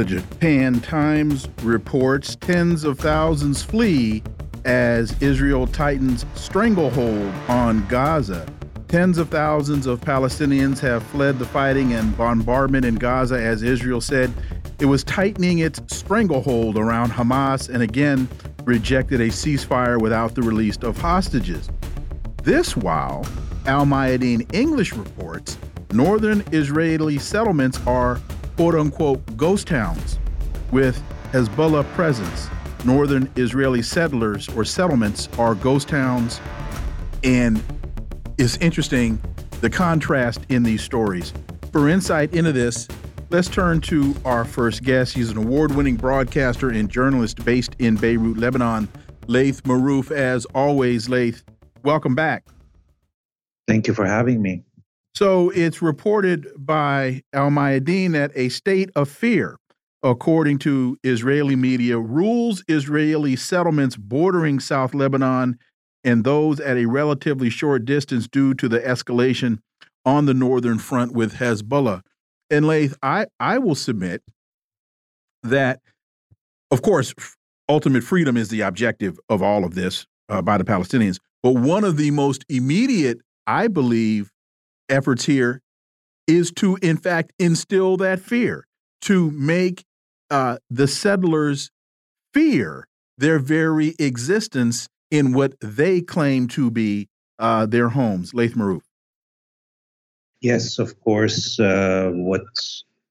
The Japan Times reports tens of thousands flee as Israel tightens stranglehold on Gaza. Tens of thousands of Palestinians have fled the fighting and bombardment in Gaza as Israel said it was tightening its stranglehold around Hamas and again rejected a ceasefire without the release of hostages. This while Al Mayadeen English reports northern Israeli settlements are quote unquote ghost towns with Hezbollah presence. Northern Israeli settlers or settlements are ghost towns. And it's interesting the contrast in these stories. For insight into this, let's turn to our first guest. He's an award winning broadcaster and journalist based in Beirut, Lebanon. Laith Marouf, as always, Laith, welcome back. Thank you for having me. So it's reported by Al Mayadeen that a state of fear, according to Israeli media, rules Israeli settlements bordering South Lebanon and those at a relatively short distance due to the escalation on the northern front with Hezbollah. And Laith, I, I will submit that, of course, ultimate freedom is the objective of all of this uh, by the Palestinians. But one of the most immediate, I believe, efforts here is to, in fact, instill that fear, to make uh, the settlers fear their very existence in what they claim to be uh, their homes. Laith Marouf. Yes, of course. Uh, what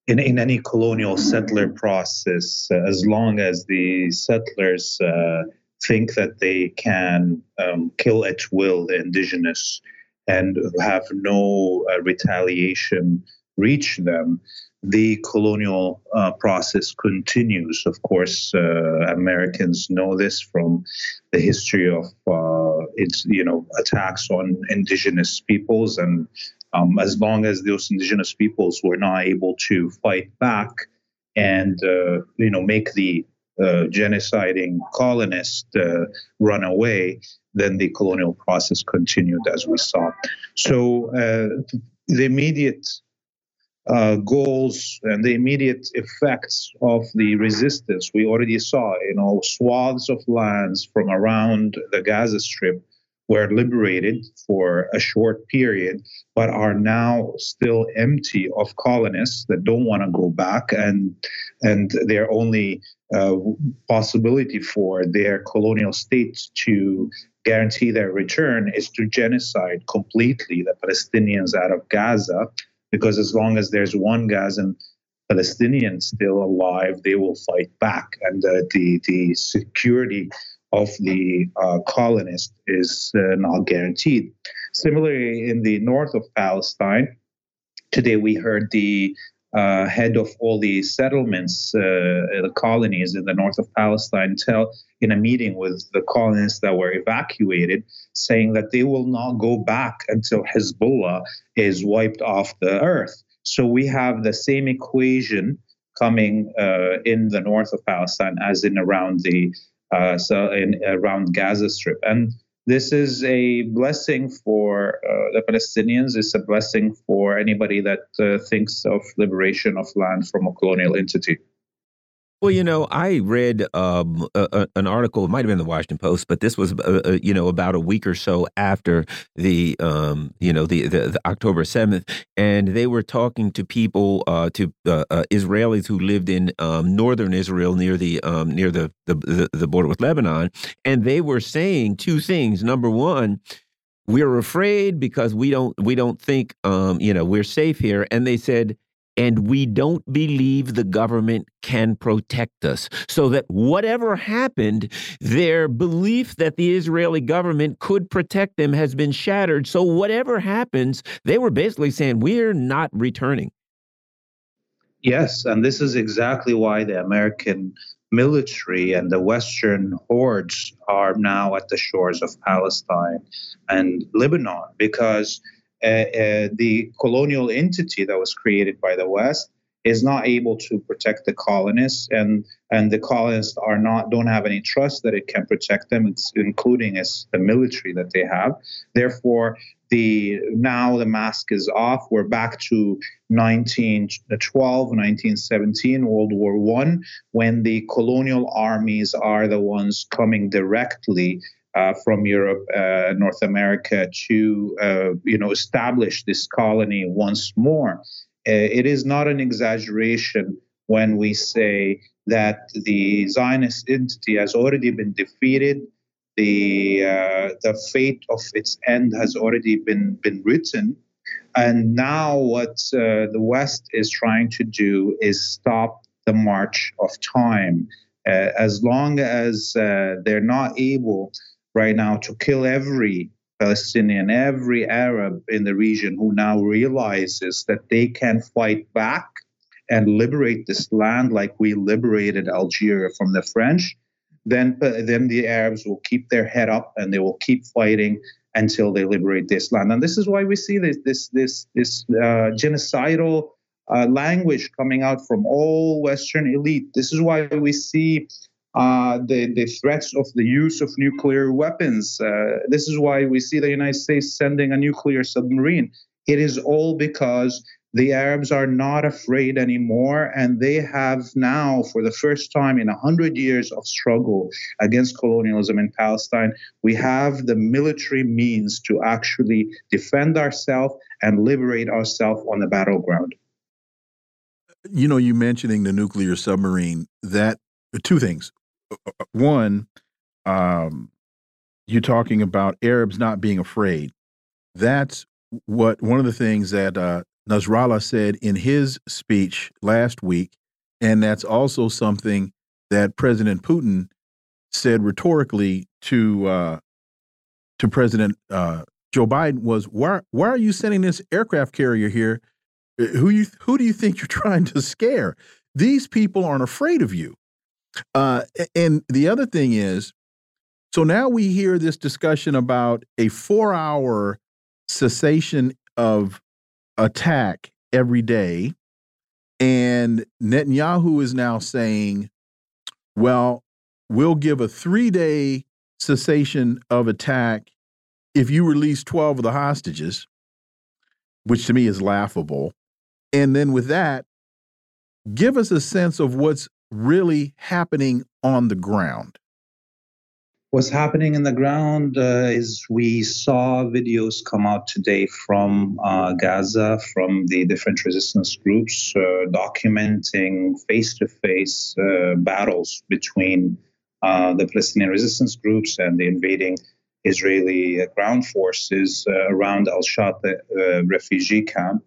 in, in any colonial settler process, uh, as long as the settlers uh, think that they can um, kill at will the indigenous and have no uh, retaliation reach them, the colonial uh, process continues. Of course, uh, Americans know this from the history of uh, its, you know, attacks on indigenous peoples, and um, as long as those indigenous peoples were not able to fight back and uh, you know make the genociding colonists uh, run away, then the colonial process continued as we saw. So uh, the immediate uh, goals and the immediate effects of the resistance we already saw, you know, swaths of lands from around the Gaza Strip were liberated for a short period, but are now still empty of colonists that don't want to go back, and and their only uh, possibility for their colonial states to guarantee their return is to genocide completely the Palestinians out of Gaza, because as long as there's one Gazan Palestinian still alive, they will fight back, and uh, the the security of the uh, colonist is uh, not guaranteed. Similarly, in the north of Palestine, today we heard the uh, head of all the settlements, uh, the colonies in the north of Palestine, tell in a meeting with the colonists that were evacuated, saying that they will not go back until Hezbollah is wiped off the earth. So we have the same equation coming uh, in the north of Palestine as in around the uh, so in around Gaza Strip. And this is a blessing for uh, the Palestinians. It's a blessing for anybody that uh, thinks of liberation of land from a colonial entity. Well, you know, I read um, a, a, an article. It might have been the Washington Post, but this was, uh, uh, you know, about a week or so after the, um, you know, the, the, the October seventh, and they were talking to people, uh, to uh, uh, Israelis who lived in um, northern Israel near the um, near the, the the border with Lebanon, and they were saying two things. Number one we're afraid because we don't we don't think um, you know we're safe here and they said and we don't believe the government can protect us. So that whatever happened, their belief that the Israeli government could protect them has been shattered. So whatever happens, they were basically saying, we're not returning. Yes, and this is exactly why the American military and the Western hordes are now at the shores of Palestine and Lebanon because Uh, uh, the colonial entity that was created by the West is not able to protect the colonists and and the colonists are not don't have any trust that it can protect them including as the military that they have. Therefore the now the mask is off. We're back to 1912 1917 world war one when the colonial armies are the ones coming directly uh, from Europe, uh, North America, to uh, you know establish this colony once more. Uh, it is not an exaggeration when we say that the Zionist entity has already been defeated. The, uh, the fate of its end has already been, been written. And now, what uh, the West is trying to do is stop the march of time. As long as they're not able right now to kill every Palestinian, every Arab in the region who now realizes that they can fight back and liberate this land like we liberated Algeria from the French, then, then the Arabs will keep their head up and they will keep fighting until they liberate this land. And this is why we see this this this this uh, genocidal uh, language coming out from all Western elite. This is why we see uh, the, the threats of the use of nuclear weapons. Uh, this is why we see the United States sending a nuclear submarine. It is all because the Arabs are not afraid anymore, and they have now, for the first time in 100 years of struggle against colonialism in Palestine, we have the military means to actually defend ourselves and liberate ourselves on the battleground. You know, you mentioning the nuclear submarine, that two things one, um, you talking about Arabs not being afraid. That's what one of the things that uh, Nasrallah said in his speech last week, and that's also something that President Putin said rhetorically to uh, to President uh, Joe Biden was why why are you sending this aircraft carrier here? Uh, who you who do you think you're trying to scare? These people aren't afraid of you. Uh, and the other thing is, so now we hear this discussion about a four hour cessation of attack every day. And Netanyahu is now saying, well, we'll give a three day cessation of attack if you release 12 of the hostages, which to me is laughable. And then with that, give us a sense of what's really happening on the ground? What's happening in the ground uh, is we saw videos come out today from uh, Gaza, from the different resistance groups, uh, documenting face to face battles between uh, the Palestinian resistance groups and the invading Israeli ground forces uh, around Al Shat uh, refugee camp.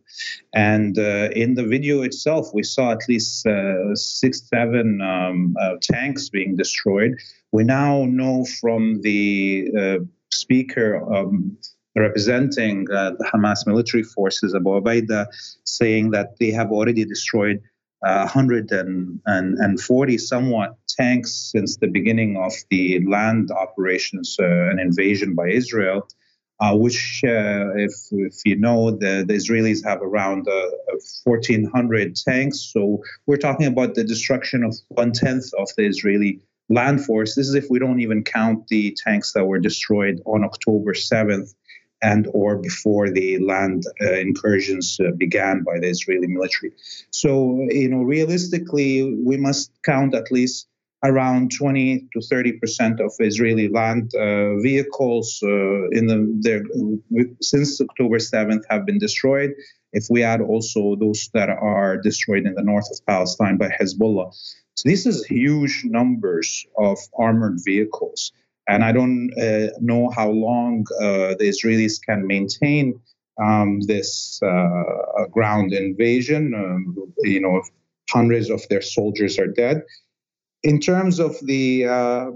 And uh, in the video itself, we saw at least uh, six, seven um, uh, tanks being destroyed. We now know from the uh, speaker. Um, representing the Hamas military forces, Abu Ubaidah, saying that they have already destroyed 140 somewhat tanks since the beginning of the land operations uh, and invasion by Israel. Uh, which, uh, if, if you know, the, the Israelis have around uh, 1,400 tanks. So we're talking about the destruction of one tenth of the Israeli land force. This is if we don't even count the tanks that were destroyed on October 7th and or before the land uh, incursions uh, began by the Israeli military. So, you know, realistically, we must count at least around 20 to 30 percent of Israeli land uh, vehicles uh, in the there since October 7th have been destroyed. If we add also those that are destroyed in the north of Palestine by Hezbollah, so this is huge numbers of armored vehicles. And I don't uh, know how long uh, the Israelis can maintain um, this uh, ground invasion. Um, you know, hundreds of their soldiers are dead. In terms of the uh,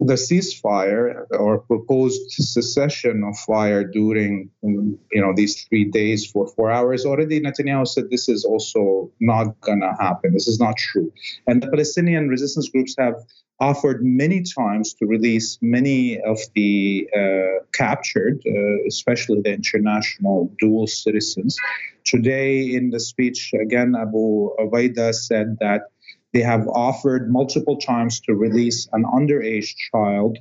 the ceasefire or proposed cessation of fire during you know these three days for four hours. Already netanyahu said this is also not gonna happen. This is not true. And the palestinian resistance groups have offered many times to release many of the uh, captured uh, especially the international dual citizens. Today in the speech again abu Ubaida said that they have offered multiple times to release an underage child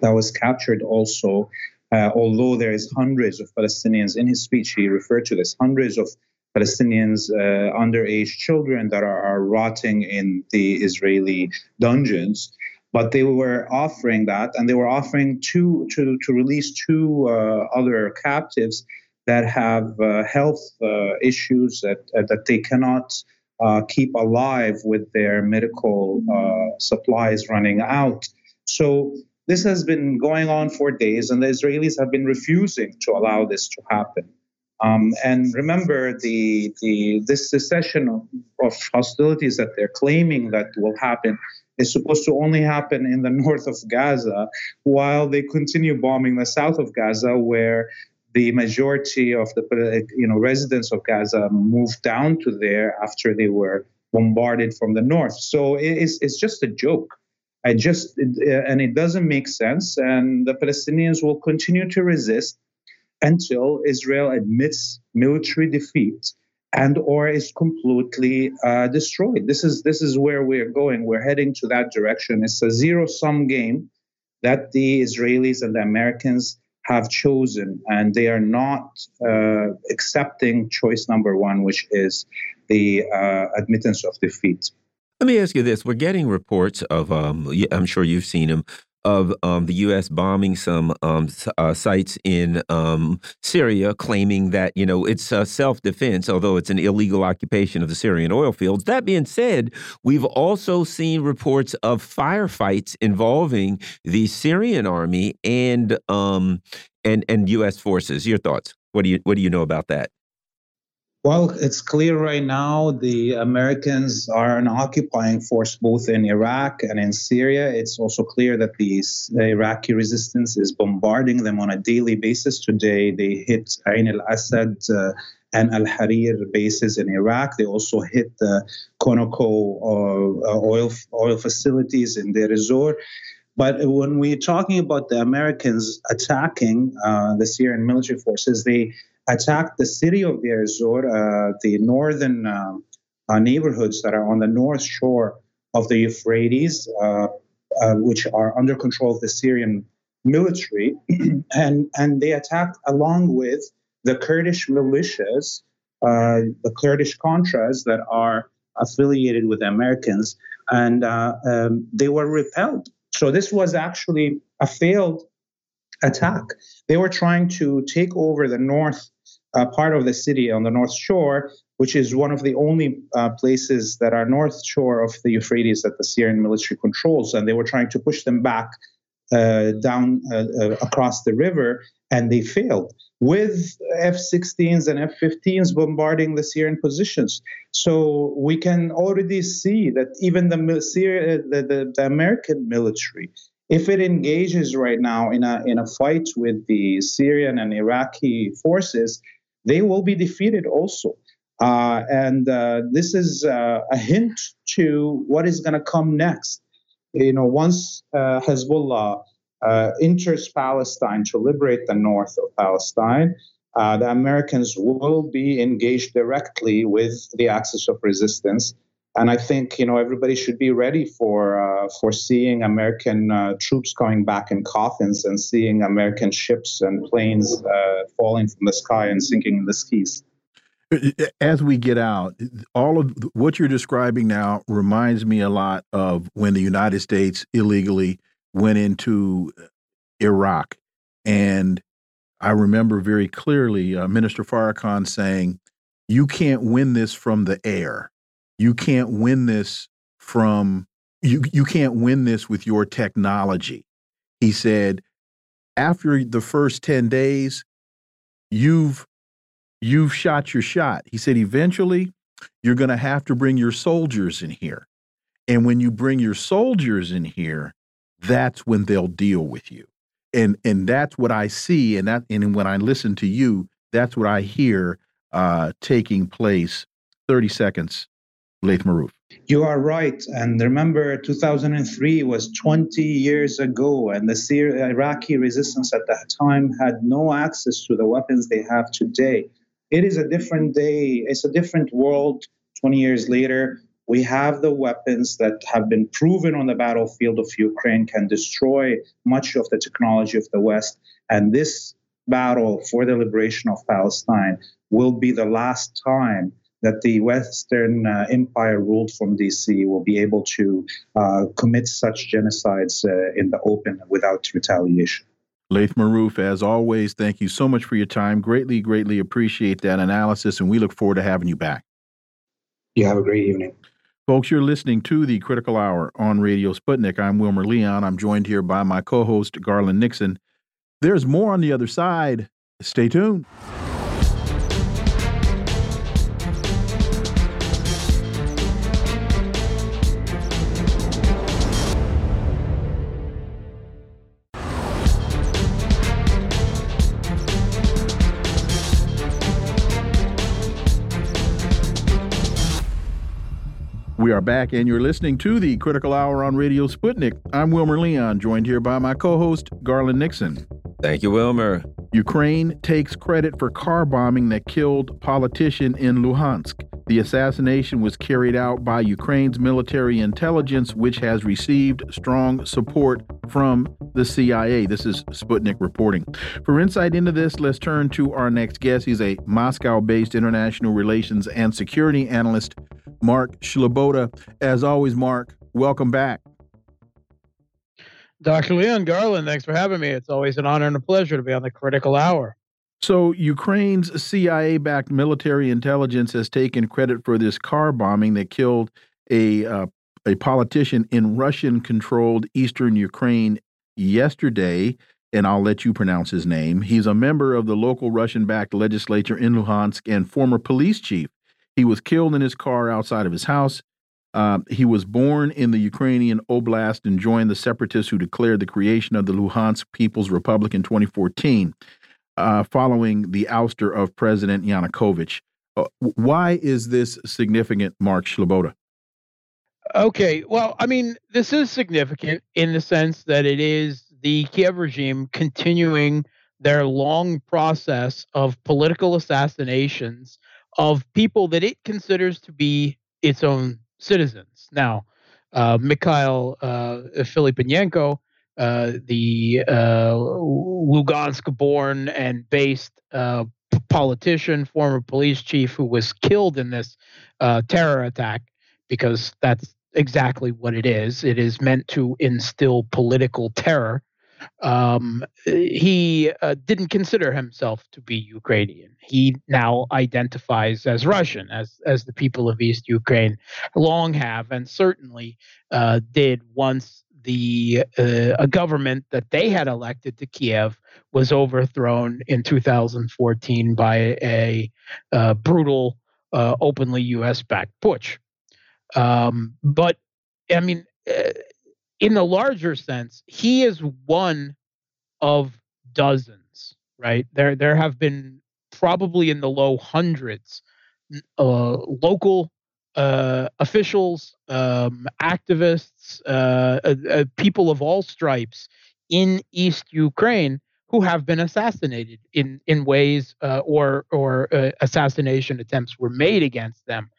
that was captured also. Uh, although there is hundreds of Palestinians in his speech, he referred to this hundreds of Palestinians, uh, underage children that are, are, rotting in the Israeli dungeons. But they were offering that, and they were offering two to to release two uh, other captives that have uh, health uh, issues that uh, that they cannot uh, keep alive with their medical uh, supplies running out. So this has been going on for days, and the Israelis have been refusing to allow this to happen. Um, and remember, the, the this cessation of, of, hostilities that they're claiming that will happen is supposed to only happen in the north of Gaza, while they continue bombing the south of Gaza, where the majority of the you know residents of Gaza moved down to there after they were bombarded from the north. So it's it's just a joke. I just and it doesn't make sense, and the Palestinians will continue to resist until Israel admits military defeat and or is completely uh, destroyed. This is this is where we're going. We're heading to that direction. It's a zero sum game that the Israelis and the Americans have chosen, and they are not uh, accepting choice number one, which is the uh, admittance of defeat. Let me ask you this: We're getting reports of, um, I'm sure you've seen them, of um, the U.S. bombing some um, uh, sites in um, Syria, claiming that you know it's uh, self-defense, although it's an illegal occupation of the Syrian oil fields. That being said, we've also seen reports of firefights involving the Syrian army and um, and and U.S. forces. Your thoughts? What do you what do you know about that? Well, it's clear right now the Americans are an occupying force both in Iraq and in Syria. It's also clear that the Iraqi resistance is bombarding them on a daily basis. Today, they hit Ain al Assad uh, and Al Harir bases in Iraq. They also hit the Conoco uh, oil, oil facilities in Deir ez-Zor. But when we're talking about the Americans attacking uh, the Syrian military forces, they attacked the city of Deir ez-Zor, uh, the northern uh, uh, neighborhoods that are on the north shore of the Euphrates, uh, uh, which are under control of the Syrian military, and and they attacked along with the Kurdish militias, the Kurdish Contras that are affiliated with the Americans, and um, they were repelled. So this was actually a failed attack. They were trying to take over the north uh, part of the city on the North Shore, which is one of the only uh, places that are north shore of the Euphrates that the Syrian military controls. And they were trying to push them back uh, down uh, uh, across the river, and they failed with F 16s and F 15s bombarding the Syrian positions. So we can already see that even the, the, the, the American military if it engages right now in a in a fight with the Syrian and Iraqi forces, they will be defeated also. Uh, and uh, this is uh, a hint to what is going to come next. You know, once uh, Hezbollah uh, enters Palestine to liberate the north of Palestine, uh, the Americans will be engaged directly with the axis of resistance and I think you know everybody should be ready for uh, for seeing American uh, troops coming back in coffins and seeing American ships and planes uh, falling from the sky and sinking in the seas. As we get out, all of what you're describing now reminds me a lot of when the United States illegally went into Iraq, and I remember very clearly uh, Minister Farrakhan saying, "You can't win this from the air." You can't win this from you you can't win this with your technology he said after the first 10 days you've you've shot your shot he said eventually you're going to have to bring your soldiers in here and when you bring your soldiers in here that's when they'll deal with you. And and that's what I see, and that and when I listen to you, that's what I hear uh, taking place. Thirty seconds, Laith Marouf. You are right. And remember, 2003 was 20 years ago, and the Syri Iraqi resistance at that time had no access to the weapons they have today. It is a different day, it's a different world 20 years later. We have the weapons that have been proven on the battlefield of Ukraine can destroy much of the technology of the West. And this battle for the liberation of Palestine will be the last time that the Western uh, Empire ruled from DC will be able to uh, commit such genocides uh, in the open without retaliation. Laith Marouf, as always, thank you so much for your time. Greatly, greatly appreciate that analysis, and we look forward to having you back. You have a great evening. Folks, you're listening to the Critical Hour on Radio Sputnik. I'm Wilmer Leon. I'm joined here by my co host, Garland Nixon. There's more on the other side. Stay tuned. We are back, and you're listening to the Critical Hour on Radio Sputnik. I'm Wilmer Leon, joined here by my co host, Garland Nixon. Thank you, Wilmer. Ukraine takes credit for car bombing that killed politician in Luhansk. The assassination was carried out by Ukraine's military intelligence, which has received strong support from the CIA. This is Sputnik reporting. For insight into this, let's turn to our next guest. He's a Moscow based international relations and security analyst Mark Sleboda. As always, Mark, welcome back. Dr. Leon Garland, thanks for having me. It's always an honor and a pleasure to be on the critical hour. So, Ukraine's CIA backed military intelligence has taken credit for this car bombing that killed a, uh, a politician in Russian controlled eastern Ukraine yesterday. And I'll let you pronounce his name. He's a member of the local Russian backed legislature in Luhansk and former police chief. He was killed in his car outside of his house. Uh, he was born in the Ukrainian Oblast and joined the separatists who declared the creation of the Luhansk People's Republic in 2014, uh, following the ouster of President Yanukovych. Uh, why is this significant, Mark Sleboda? Okay, well, I mean, this is significant in the sense that it is the Kiev regime continuing their long process of political assassinations of people that it considers to be its own citizens. Now, uh, Mikhail uh, Filiponenko, uh, the uh, Lugansk born and based uh, politician, former police chief who was killed in this uh, terror attack, because that's exactly what it is. It is meant to instill political terror um, he uh, didn't consider himself to be Ukrainian. He now identifies as Russian, as as the people of East Ukraine long have, and certainly uh, did once the uh, a government that they had elected to Kiev was overthrown in 2014 by a, uh, brutal, uh, openly U.S.-backed putsch. Um, but I mean uh, in the larger sense, he is one of dozens, right? There there have been probably in the low hundreds uh, local uh, officials, um, activists, uh, uh, uh, people of all stripes in East Ukraine who have been assassinated in in ways uh, or or assassination attempts were made against them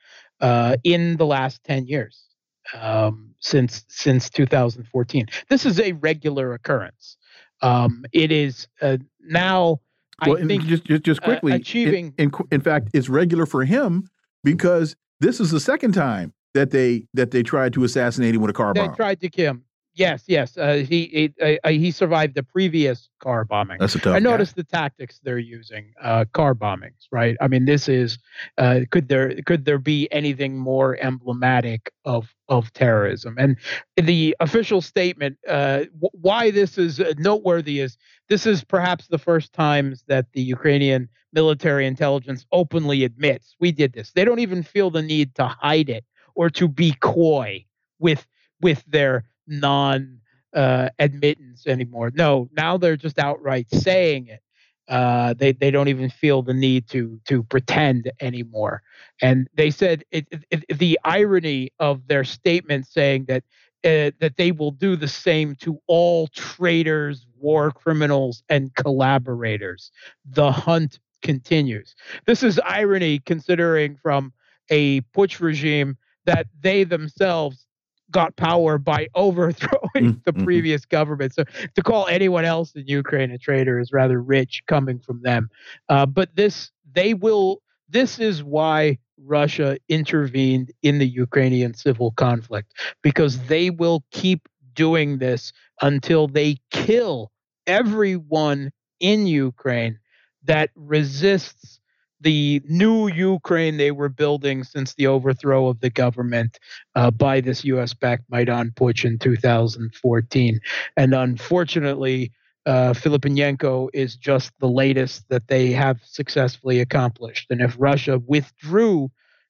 in the last ten years um, since since 2014. This is a regular occurrence. Um, it is uh, now. Well, I think just just, just quickly uh, achieving. In, in, in fact, it's regular for him because this is the second time that they that they tried to assassinate him with a car they bomb. They tried to kill him. Yes, yes. Uh, he he, uh, he survived the previous car bombing. That's a tough. I noticed the tactics they're using. Uh, car bombings, right? I mean, this is. Uh, could there could there be anything more emblematic of of terrorism? And the official statement, uh, why this is noteworthy, is this is perhaps the first times that the Ukrainian military intelligence openly admits we did this. They don't even feel the need to hide it or to be coy with with their non uh, admittance anymore. No, now they're just outright saying it. Uh, they they don't even feel the need to to pretend anymore. And they said it, it, it, the irony of their statement saying that uh, that they will do the same to all traitors, war criminals, and collaborators. The hunt continues. This is irony considering from a putsch regime that they themselves got power by overthrowing mm-hmm. the previous government. So to call anyone else in Ukraine a traitor is rather rich coming from them. Uh, but this, they will. This is why Russia intervened in the Ukrainian civil conflict because they will keep doing this until they kill everyone in Ukraine that resists the new Ukraine they were building since the overthrow of the government uh, by this U.S. backed Maidan Putsch in 2014. And unfortunately, uh, Filiponenko is just the latest that they have successfully accomplished. And if Russia withdrew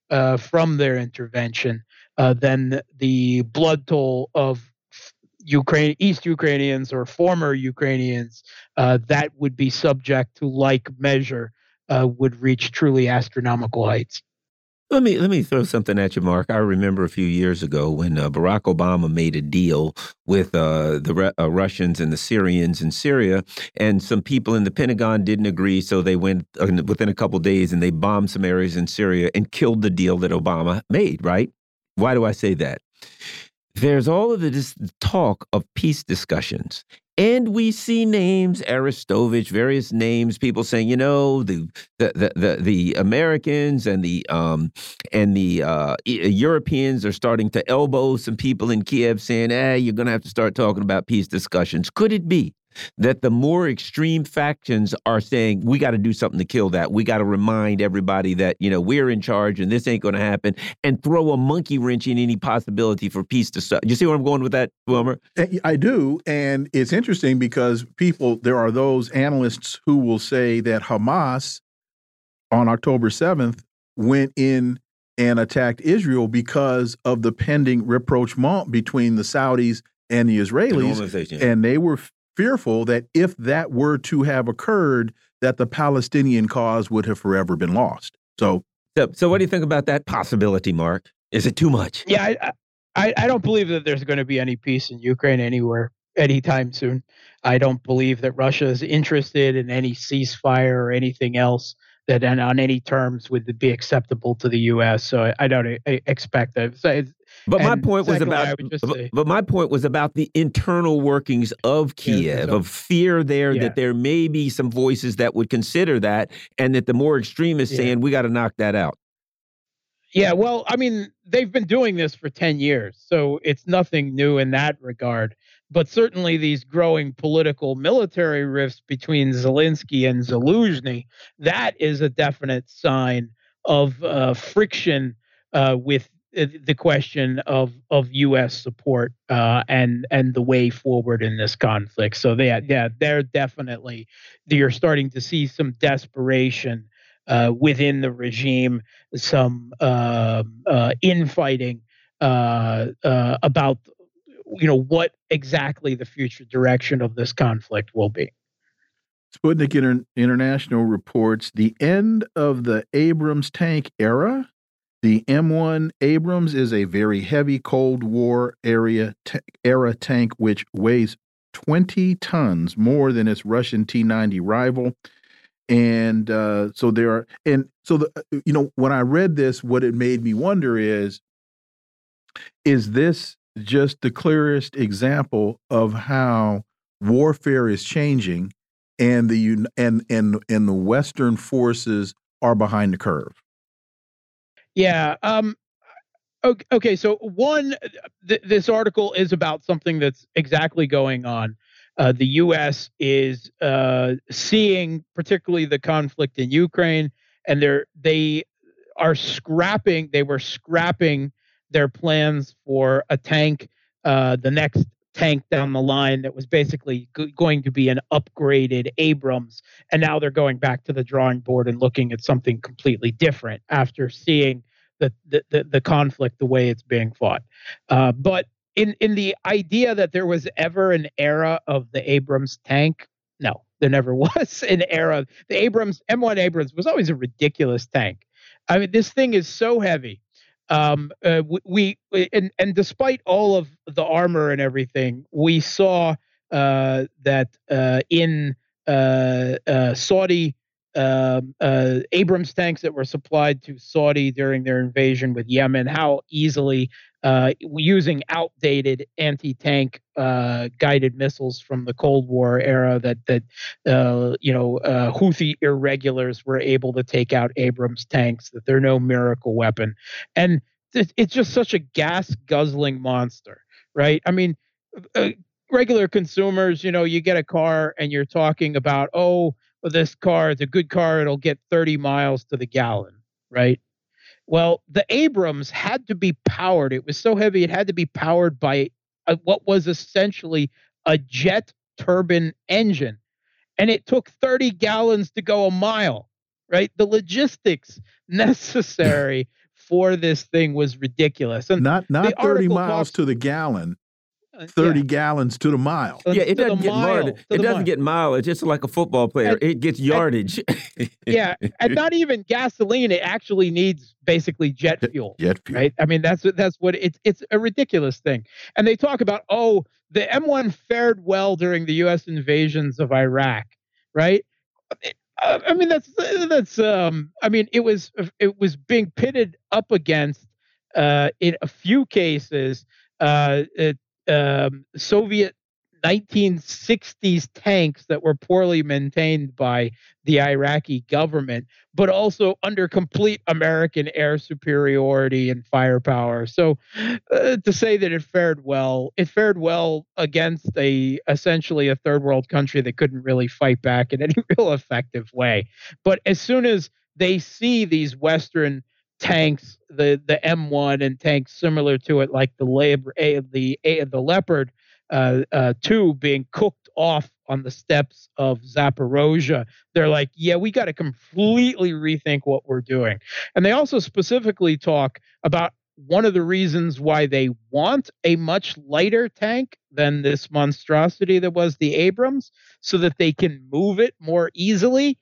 uh, from their intervention, uh, then the blood toll of Ukraine, East Ukrainians or former Ukrainians uh, that would be subject to like measure uh, would reach truly astronomical heights. Let me let me throw something at you, Mark. I remember a few years ago when uh, Barack Obama made a deal with uh, the uh, Russians and the Syrians in Syria, and some people in the Pentagon didn't agree, so they went uh, within a couple days and they bombed some areas in Syria and killed the deal that Obama made. Right? Why do I say that? There's all of this talk of peace discussions, and we see names, Arestovich, various names, people saying, you know, the the the the, Americans and the um and the uh, Europeans are starting to elbow some people in Kiev, saying, "Hey, you're going to have to start talking about peace discussions." Could it be that the more extreme factions are saying we got to do something to kill that. We got to remind everybody that you know we're in charge and this ain't going to happen, and throw a monkey wrench in any possibility for peace to start. You see where I'm going with that, Wilmer? Eh, I do, and it's interesting because people there are those analysts who will say that Hamas on October 7th went in and attacked Israel because of the pending rapprochement between the Saudis and the Israelis, and they were fearful that if that were to have occurred, that the Palestinian cause would have forever been lost. So, so, so what do you think about that possibility, Mark? Is it too much? Yeah, I, I, I don't believe that there's going to be any peace in Ukraine anywhere anytime soon. I don't believe that Russia is interested in any ceasefire or anything else that on any terms would be acceptable to the U.S. So I, I don't expect that. So but my point was about but, but, my point was about the internal workings of Kiev, of fear there yeah. that there may be some voices that would consider that, and that the more extremists yeah. saying we got to knock that out. Yeah, well, I mean, they've been doing this for 10 years, so it's nothing new in that regard. But certainly these growing political military rifts between Zelensky and Zaluzhny, that is a definite sign of uh, friction uh, with the question of of U.S. support uh, and and the way forward in this conflict. So they yeah they're definitely you're starting to see some desperation uh, within the regime, some uh, uh, infighting uh, about you know what exactly the future direction of this conflict will be. Sputnik Inter International reports the end of the Abrams tank era the M1 Abrams is a very heavy Cold War area era tank which weighs 20 tons more than its Russian T90 rival. And uh, so there are, and so the, uh, you know, when I read this, what it made me wonder is, is this just the clearest example of how warfare is changing, and the and and and the Western forces are behind the curve? Yeah. Um, okay. So one, th- this article is about something that's exactly going on. Uh, the U.S. is uh, seeing, particularly the conflict in Ukraine, and they're they are scrapping. They were scrapping their plans for a tank, uh, the next tank down the line that was basically g- going to be an upgraded Abrams, and now they're going back to the drawing board and looking at something completely different after seeing the the, the, conflict the way it's being fought. Uh, but in in the idea that there was ever an era of the Abrams tank, no, there never was an era. The Abrams M1 Abrams was always a ridiculous tank. I mean, this thing is so heavy. Um, uh, we, we and and despite all of the armor and everything, we saw uh, that uh, in uh, uh, Saudi um, uh, Abrams tanks that were supplied to Saudi during their invasion with Yemen, how easily uh, using outdated anti-tank uh, guided missiles from the Cold War era that that uh, you know uh, Houthi irregulars were able to take out Abrams tanks. That they're no miracle weapon, and it's just such a gas guzzling monster, right? I mean. Uh, regular consumers, you know, you get a car and you're talking about, oh, well, this car, it's a good car, it'll get 30 miles to the gallon, right? Well, the Abrams had to be powered. It was so heavy, it had to be powered by a, what was essentially a jet turbine engine. And it took 30 gallons to go a mile, right? The logistics necessary for this thing was ridiculous. And not not 30 miles to the gallon. 30 yeah. gallons to the mile. Yeah, it doesn't get mile, It doesn't mile. get mileage. It's just like a football player. And, it gets yardage. And, yeah, and not even gasoline. It actually needs basically jet fuel. Jet fuel. Right? I mean, that's that's what it's it's a ridiculous thing. And they talk about, "Oh, the M1 fared well during the US invasions of Iraq." Right? I mean, that's that's um I mean, it was it was being pitted up against uh in a few cases uh, it, um, Soviet 1960s tanks that were poorly maintained by the Iraqi government, but also under complete American air superiority and firepower. So, uh, to say that it fared well, it fared well against a essentially a third world country that couldn't really fight back in any real effective way. But as soon as they see these Western tanks, the the M1 and tanks similar to it, like the labor, a, the a, the Leopard uh, uh, two being cooked off on the steppes of Zaporozhia. They're like, yeah, we got to completely rethink what we're doing. And they also specifically talk about one of the reasons why they want a much lighter tank than this monstrosity that was the Abrams, so that they can move it more easily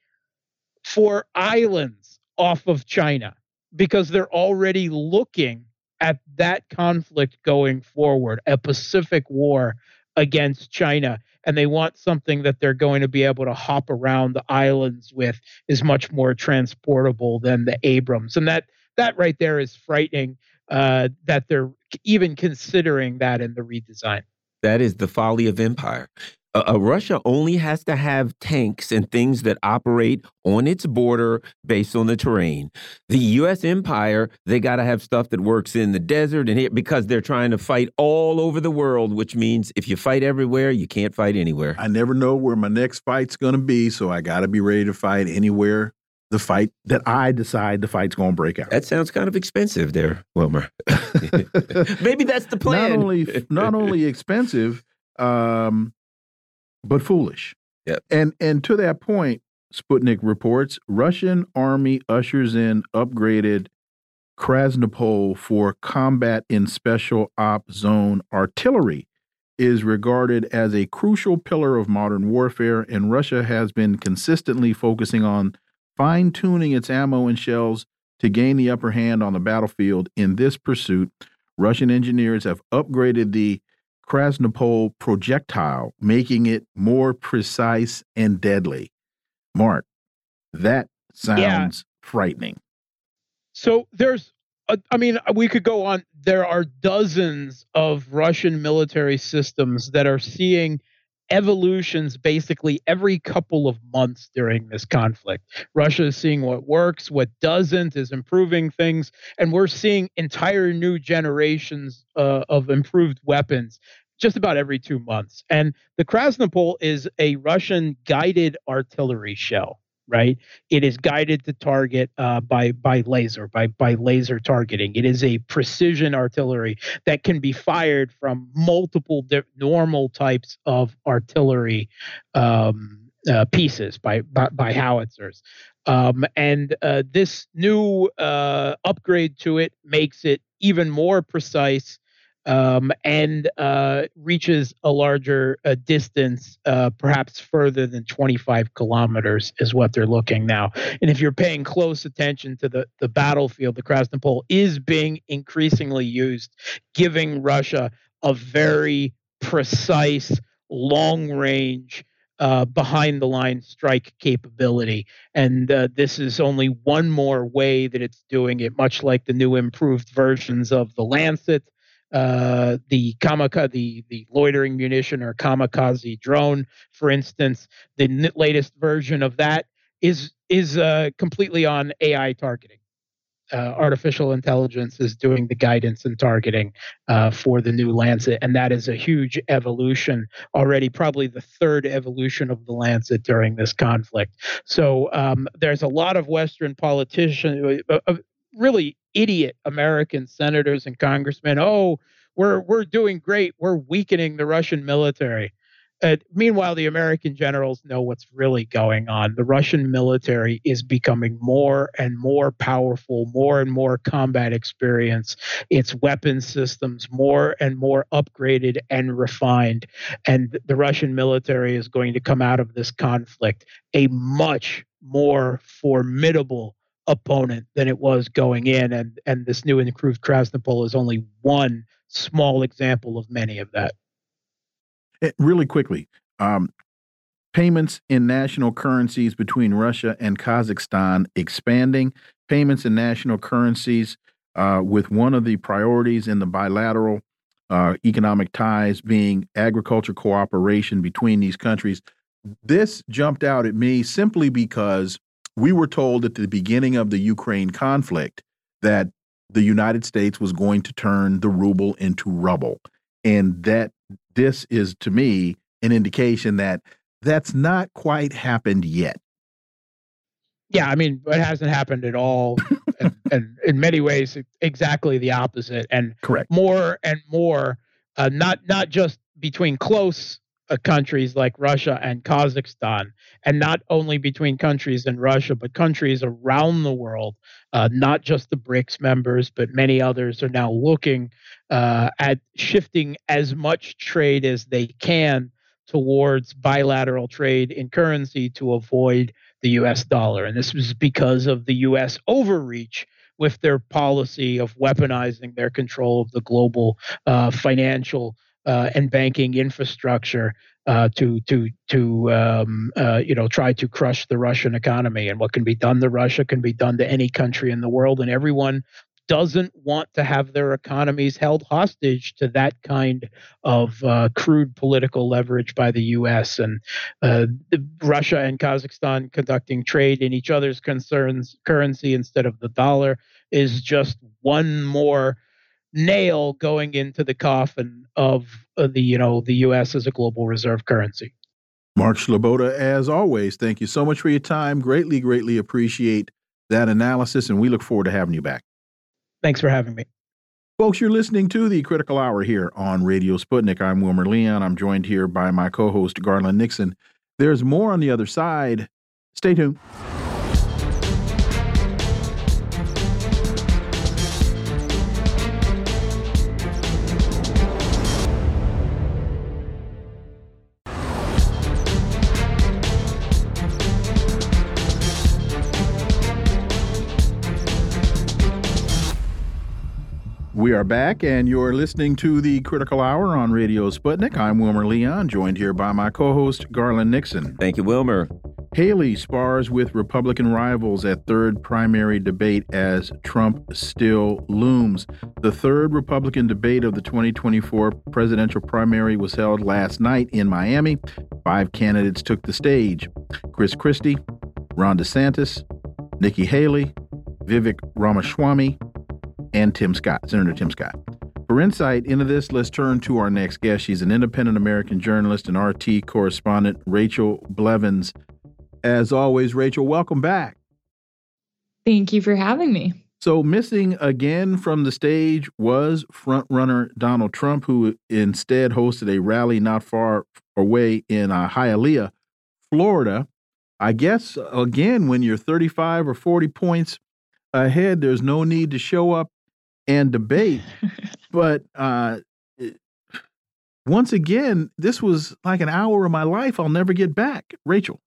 for islands off of China because they're already looking at that conflict going forward, a Pacific war against China. And they want something that they're going to be able to hop around the islands with is much more transportable than the Abrams. And that that right there is frightening uh, that they're even considering that in the redesign. That is the folly of empire uh, Russia only has to have tanks and things that operate on its border based on the terrain. The U.S. empire, they got to have stuff that works in the desert and here because they're trying to fight all over the world, which means if you fight everywhere, you can't fight anywhere. I never know where my next fight's going to be, so I got to be ready to fight anywhere the fight that I decide the fight's going to break out. That sounds kind of expensive there, Wilmer. Maybe that's the plan. Not only not only expensive, um, but foolish. Yep. And and to that point, Sputnik reports Russian army ushers in upgraded Krasnopol for combat in special op zone artillery is regarded as a crucial pillar of modern warfare and Russia has been consistently focusing on fine tuning its ammo and shells to gain the upper hand on the battlefield in this pursuit Russian engineers have upgraded the Krasnopol projectile, making it more precise and deadly. Mark, that sounds yeah. frightening. So there's, a, I mean, uh, we could go on. There are dozens of Russian military systems that are seeing evolutions basically every couple of months during this conflict. Russia is seeing what works, what doesn't, is improving things, and we're seeing entire new generations uh, of improved weapons just about every two months. And the Krasnopol is a Russian guided artillery shell. Right, it is guided to target uh, by by laser by by laser targeting. It is a precision artillery that can be fired from multiple di- normal types of artillery um, uh, pieces by, by, by howitzers. Um, and uh, this new uh, upgrade to it makes it even more precise um, and uh, reaches a larger uh, distance, uh, perhaps further than 25 kilometers, is what they're looking now. And if you're paying close attention to the, the battlefield, the Krasnopol is being increasingly used, giving Russia a very precise, long range uh, behind the line strike capability. And uh, this is only one more way that it's doing it, much like the new improved versions of the Lancet, uh, the kamikaze, the, the loitering munition or kamikaze drone, for instance. The n- latest version of that is is uh, completely on AI targeting uh, artificial intelligence is doing the guidance and targeting uh, for the new Lancet, and that is a huge evolution already, probably the third evolution of the Lancet during this conflict. So um, there's a lot of Western politicians, uh, really idiot American senators and congressmen. Oh, we're we're doing great. We're weakening the Russian military. Uh, meanwhile, the American generals know what's really going on. The Russian military is becoming more and more powerful, more and more combat experience. Its weapon systems more and more upgraded and refined. And the Russian military is going to come out of this conflict a much more formidable opponent than it was going in. And, and this new and improved Krasnopol is only one small example of many of that. Eh, really quickly, um, payments in national currencies between Russia and Kazakhstan expanding, payments in national currencies uh, with one of the priorities in the bilateral uh, economic ties being agriculture cooperation between these countries. This jumped out at me simply because we were told at the beginning of the Ukraine conflict that the United States was going to turn the ruble into rubble. And that this is to me an indication that that's not quite happened yet. Yeah, I mean, it hasn't happened at all, and, and, in many ways, exactly the opposite. And correct more and more, uh, not not just between close countries like Russia and Kazakhstan, and not only between countries in Russia, but countries around the world, uh, not just the BRICS members, but many others are now looking uh, at shifting as much trade as they can towards bilateral trade in currency to avoid the US dollar. And this was because of the US overreach with their policy of weaponizing their control of the global uh, financial uh, and banking infrastructure uh, to to to um, uh, you know try to crush the Russian economy. And what can be done to Russia can be done to any country in the world, and everyone doesn't want to have their economies held hostage to that kind of uh, crude political leverage by the U.S. and uh, Russia and Kazakhstan conducting trade in each other's concerns currency instead of the dollar is just one more nail going into the coffin of uh, the you know the U.S. as a global reserve currency. Mark Sleboda, as always, thank you so much for your time. Greatly, greatly appreciate that analysis, and we look forward to having you back. Thanks for having me. Folks, you're listening to the Critical Hour here on Radio Sputnik. I'm Wilmer Leon. I'm joined here by my co host, Garland Nixon. There's more on the other side. Stay tuned. We are back, and you're listening to the Critical Hour on Radio Sputnik. I'm Wilmer Leon, joined here by my co host, Garland Nixon. Thank you, Wilmer. Haley spars with Republican rivals at third primary debate as Trump still looms. The third Republican debate of the 2024 presidential primary was held last night in Miami. Five candidates took the stage Chris Christie, Ron DeSantis, Nikki Haley, Vivek Ramaswamy, and Tim Scott, Senator Tim Scott. For insight into this, let's turn to our next guest. She's an independent American journalist and RT correspondent, Rachel Blevins. As always, Rachel, welcome back. Thank you for having me. So, missing again from the stage was frontrunner Donald Trump, who instead hosted a rally not far away in uh, Hialeah, Florida. I guess, again, when you're 35 or 40 points ahead, there's no need to show up and debate. but uh, once again, this was like an hour of my life I'll never get back. Rachel.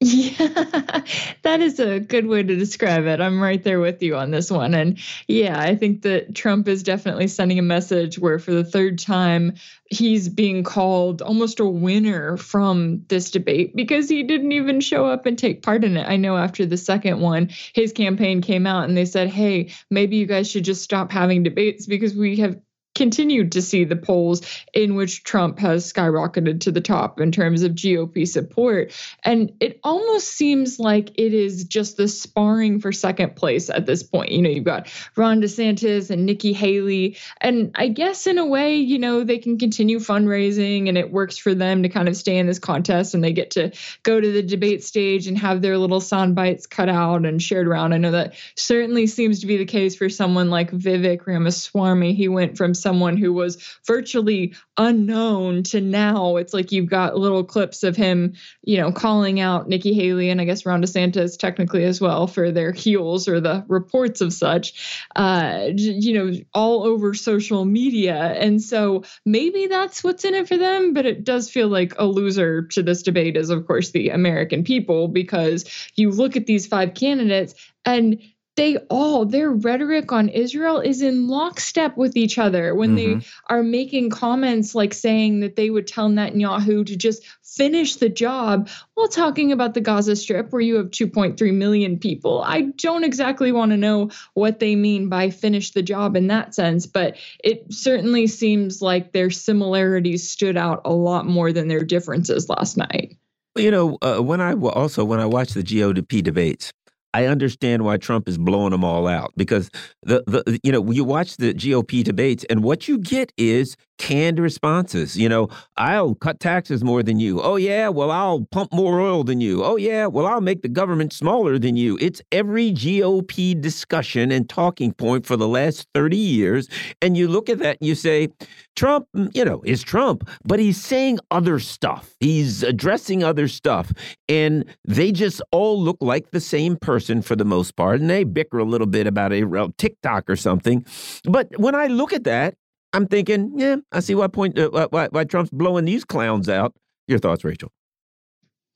Yeah, that is a good way to describe it. I'm right there with you on this one. And yeah, I think that Trump is definitely sending a message where, for the third time, he's being called almost a winner from this debate because he didn't even show up and take part in it. I know after the second one, his campaign came out and they said, hey, maybe you guys should just stop having debates because we have continued to see the polls in which Trump has skyrocketed to the top in terms of GOP support. And it almost seems like it is just the sparring for second place at this point. You know, you've got Ron DeSantis and Nikki Haley. And I guess in a way, you know, they can continue fundraising and it works for them to kind of stay in this contest and they get to go to the debate stage and have their little sound bites cut out and shared around. I know that certainly seems to be the case for someone like Vivek Ramaswamy. He went from someone who was virtually unknown to now it's like you've got little clips of him, you know, calling out Nikki Haley and I guess Ron DeSantis technically as well for their heels or the reports of such, uh, you know, all over social media. And so maybe that's what's in it for them, but it does feel like a loser to this debate is, of course, the American people because you look at these five candidates and they all their rhetoric on Israel is in lockstep with each other when mm-hmm. they are making comments like saying that they would tell Netanyahu to just finish the job while talking about the Gaza Strip where you have 2.3 million people. I don't exactly want to know what they mean by finish the job in that sense, but it certainly seems like their similarities stood out a lot more than their differences last night. You know, uh, when I also when I watch the GOP debates, I understand why Trump is blowing them all out because the the you know you watch the GOP debates and what you get is canned responses. You know, I'll cut taxes more than you. Oh yeah, well I'll pump more oil than you. Oh yeah, well I'll make the government smaller than you. It's every GOP discussion and talking point for the last 30 years and you look at that and you say Trump, mm, you know, is Trump, but he's saying other stuff. He's addressing other stuff and they just all look like the same person for the most part and they bicker a little bit about a TikTok or something. But when I look at that I'm thinking, yeah, I see why point uh, why, why Trump's blowing these clowns out. Your thoughts, Rachel?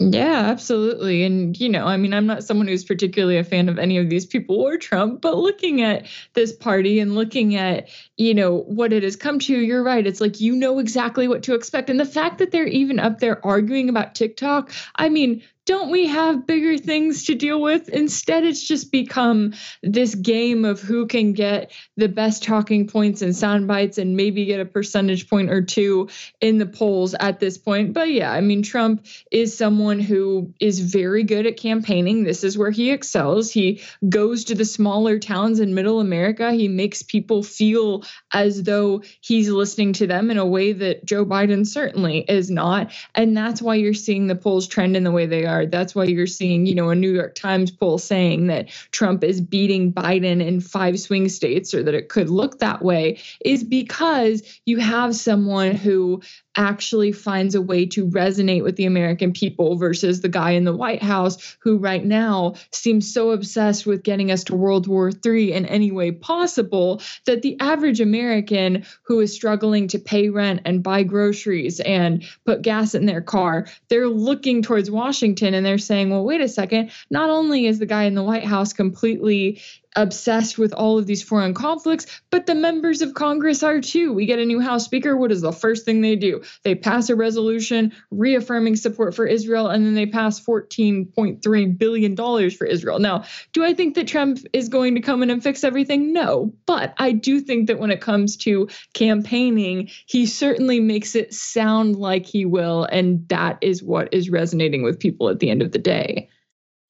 Yeah, absolutely. And, you know, I mean, I'm not someone who's particularly a fan of any of these people or Trump, but looking at this party and looking at, you know, what it has come to, you're right. It's like you know exactly what to expect. And the fact that they're even up there arguing about TikTok, I mean, don't we have bigger things to deal with? Instead, it's just become this game of who can get the best talking points and sound bites and maybe get a percentage point or two in the polls at this point. But yeah, I mean, Trump is someone who is very good at campaigning. This is where he excels. He goes to the smaller towns in middle America. He makes people feel as though he's listening to them in a way that Joe Biden certainly is not. And that's why you're seeing the polls trend in the way they are that's why you're seeing, you know, a New York Times poll saying that Trump is beating Biden in five swing states or that it could look that way is because you have someone who actually finds a way to resonate with the American people versus the guy in the White House who right now seems so obsessed with getting us to World War III in any way possible that the average American who is struggling to pay rent and buy groceries and put gas in their car, they're looking towards Washington and they're saying, well, wait a second, not only is the guy in the White House completely obsessed with all of these foreign conflicts, but the members of Congress are too. We get a new House Speaker. What is the first thing they do? They pass a resolution reaffirming support for Israel, and then they pass $14.3 billion for Israel. Now, do I think that Trump is going to come in and fix everything? No. But I do think that when it comes to campaigning, he certainly makes it sound like he will. And that is what is resonating with people at the end of the day.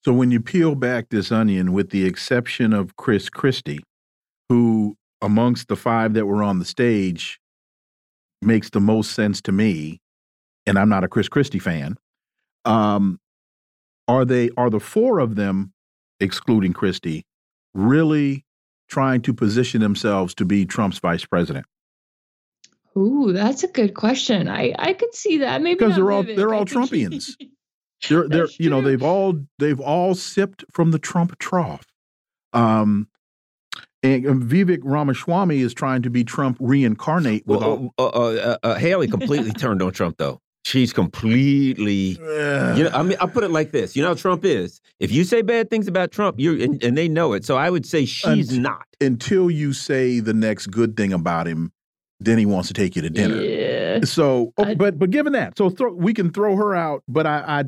So when you peel back this onion, with the exception of Chris Christie, who amongst the five that were on the stage makes the most sense to me, and I'm not a Chris Christie fan. Um, are they are the four of them, excluding Christie, really trying to position themselves to be Trump's vice president? Ooh, that's a good question. I I could see that maybe because they're all they're all Trumpians. They're they're you know they've all they've all sipped from the Trump trough. Um, And Vivek Ramaswamy is trying to be Trump reincarnate. With well, all... uh, uh, uh, Haley completely turned on Trump, though. She's completely. you know, I mean, I'll put it like this. You know how Trump is. If you say bad things about Trump, you're and, and they know it. So I would say she's until, not. Until you say the next good thing about him, then he wants to take you to dinner. Yeah. So, okay, but but given that, so throw, we can throw her out. But I, I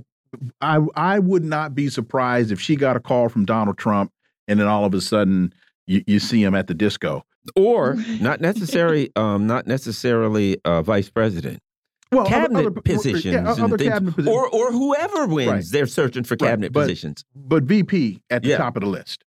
I I would not be surprised if she got a call from Donald Trump, and then all of a sudden you, you see him at the disco, or not necessarily um not necessarily uh, vice president. Well, cabinet other, positions, yeah, other cabinet positions, or or whoever wins, right. they're searching for cabinet right. but, positions. But VP at the yeah. top of the list.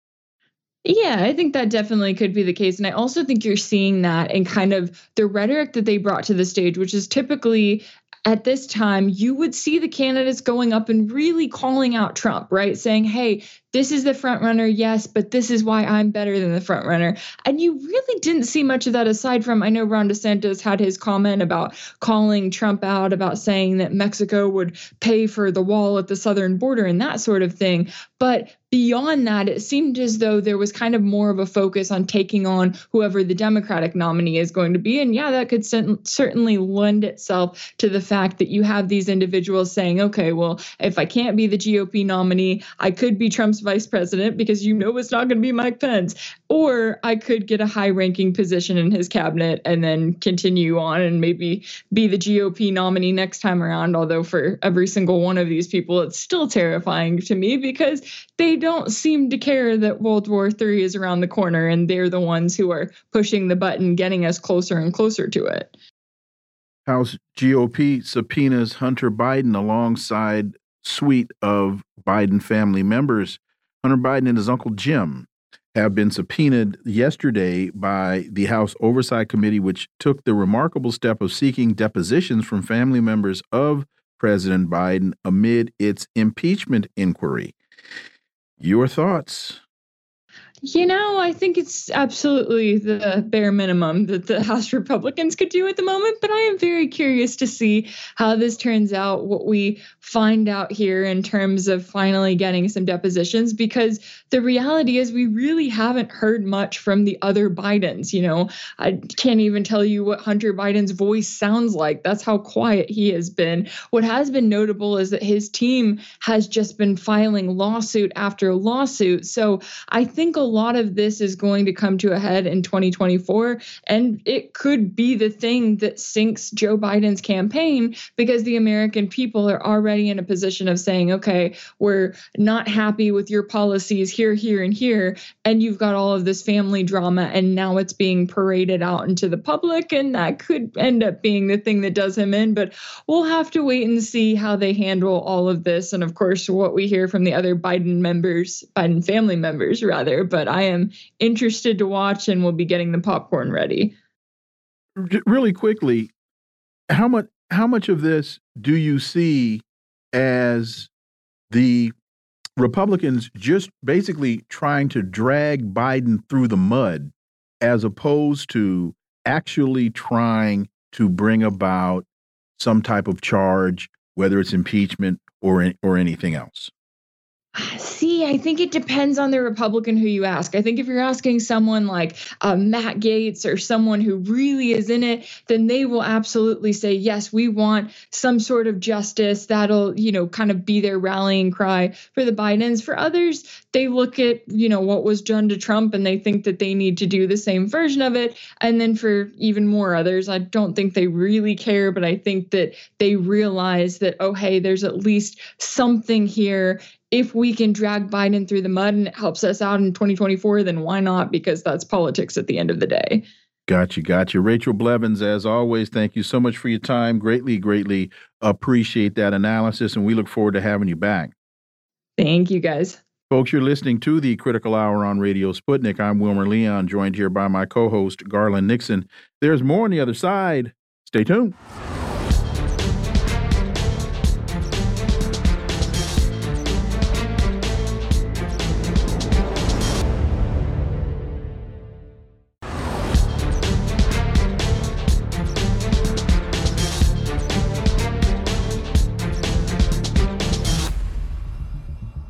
Yeah, I think that definitely could be the case. And I also think you're seeing that in kind of the rhetoric that they brought to the stage, which is typically at this time, you would see the candidates going up and really calling out Trump, right? Saying, hey, this is the front runner, yes, but this is why I'm better than the front runner. And you really didn't see much of that aside from I know Ron DeSantis had his comment about calling Trump out about saying that Mexico would pay for the wall at the southern border and that sort of thing. But beyond that, it seemed as though there was kind of more of a focus on taking on whoever the Democratic nominee is going to be. And yeah, that could certainly lend itself to the fact that you have these individuals saying, okay, well, if I can't be the GOP nominee, I could be Trump's vice president because you know it's not going to be Mike Pence. Or I could get a high ranking position in his cabinet and then continue on and maybe be the GOP nominee next time around. Although for every single one of these people, it's still terrifying to me because they don't seem to care that World War III is around the corner and they're the ones who are pushing the button, getting us closer and closer to it. House GOP subpoenas Hunter Biden alongside suite of Biden family members Hunter Biden and his uncle Jim have been subpoenaed yesterday by the House Oversight Committee, which took the remarkable step of seeking depositions from family members of President Biden amid its impeachment inquiry. Your thoughts? You know, I think it's absolutely the bare minimum that the House Republicans could do at the moment, but I am very curious to see how this turns out, what we find out here in terms of finally getting some depositions, because the reality is we really haven't heard much from the other Bidens. You know, I can't even tell you what Hunter Biden's voice sounds like. That's how quiet he has been. What has been notable is that his team has just been filing lawsuit after lawsuit. So I think a lot of this is going to come to a head in 2024. And it could be the thing that sinks Joe Biden's campaign because the American people are already in a position of saying, okay, we're not happy with your policies here, here, and here. And you've got all of this family drama, and now it's being paraded out into the public. And that could end up being the thing that does him in. But we'll have to wait and see how they handle all of this. And of course, what we hear from the other Biden members, Biden family members, rather. But but I am interested to watch and will be getting the popcorn ready. Really quickly, how much how much of this do you see as the Republicans just basically trying to drag Biden through the mud as opposed to actually trying to bring about some type of charge, whether it's impeachment or or anything else? See, I think it depends on the Republican who you ask. I think if you're asking someone like uh, Matt Gaetz or someone who really is in it, then they will absolutely say, yes, we want some sort of justice. That'll, you know, kind of be their rallying cry for the Bidens. For others, they look at, you know, what was done to Trump and they think that they need to do the same version of it. And then for even more others, I don't think they really care, but I think that they realize that, oh, hey, there's at least something here if we can drag Biden through the mud and it helps us out in 2024, then why not? Because that's politics at the end of the day. Got you, got you. Rachel Blevins, as always, thank you so much for your time. Greatly, greatly appreciate that analysis, and we look forward to having you back. Thank you, guys. Folks, you're listening to the Critical Hour on Radio Sputnik. I'm Wilmer Leon, joined here by my co host, Garland Nixon. There's more on the other side. Stay tuned.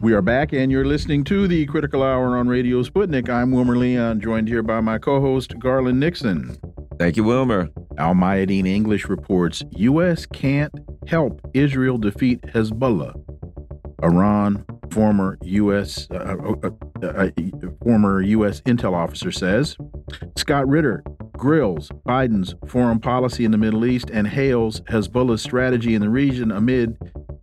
We are back, and you're listening to the Critical Hour on Radio Sputnik. I'm Wilmer Leon, joined here by my co host, Garland Nixon. Thank you, Wilmer. Al Mayadeen English reports U.S. can't help Israel defeat Hezbollah. Iran, former U.S. Uh, uh, uh, uh former U.S. intel officer says. Scott Ritter grills Biden's foreign policy in the Middle East and hails Hezbollah's strategy in the region amid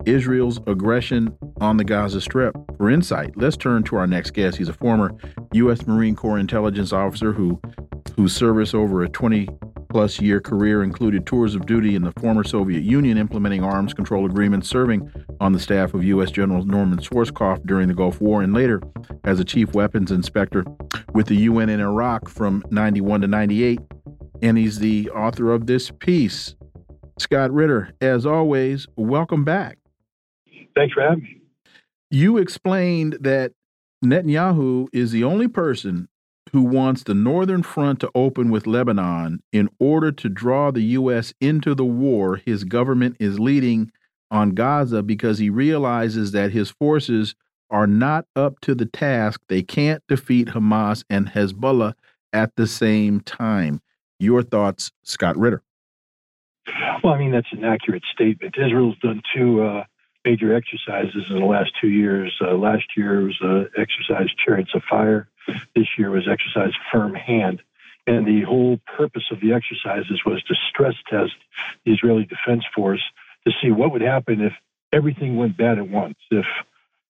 Israel's aggression on the Gaza Strip. For insight, let's turn to our next guest. He's a former U.S. Marine Corps intelligence officer who whose service over a 20 plus year career included tours of duty in the former Soviet Union, implementing arms control agreements, serving on the staff of U.S. General Norman Schwarzkopf during the Gulf War, and later as a chief weapons inspector with the UN in Iraq from 91 to 98. And he's the author of this piece. Scott Ritter, as always, welcome back. Thanks for having me. You explained that Netanyahu is the only person who wants the northern front to open with Lebanon in order to draw the U.S. into the war his government is leading on Gaza because he realizes that his forces are not up to the task. They can't defeat Hamas and Hezbollah at the same time. Your thoughts, Scott Ritter? Well, I mean, that's an accurate statement. Israel's done two uh, major exercises in the last two years. Uh, last year was uh, exercise Chariots of Fire. This year was exercise Firm Hand. And the whole purpose of the exercises was to stress test the Israeli Defense Force to see what would happen if everything went bad at once. If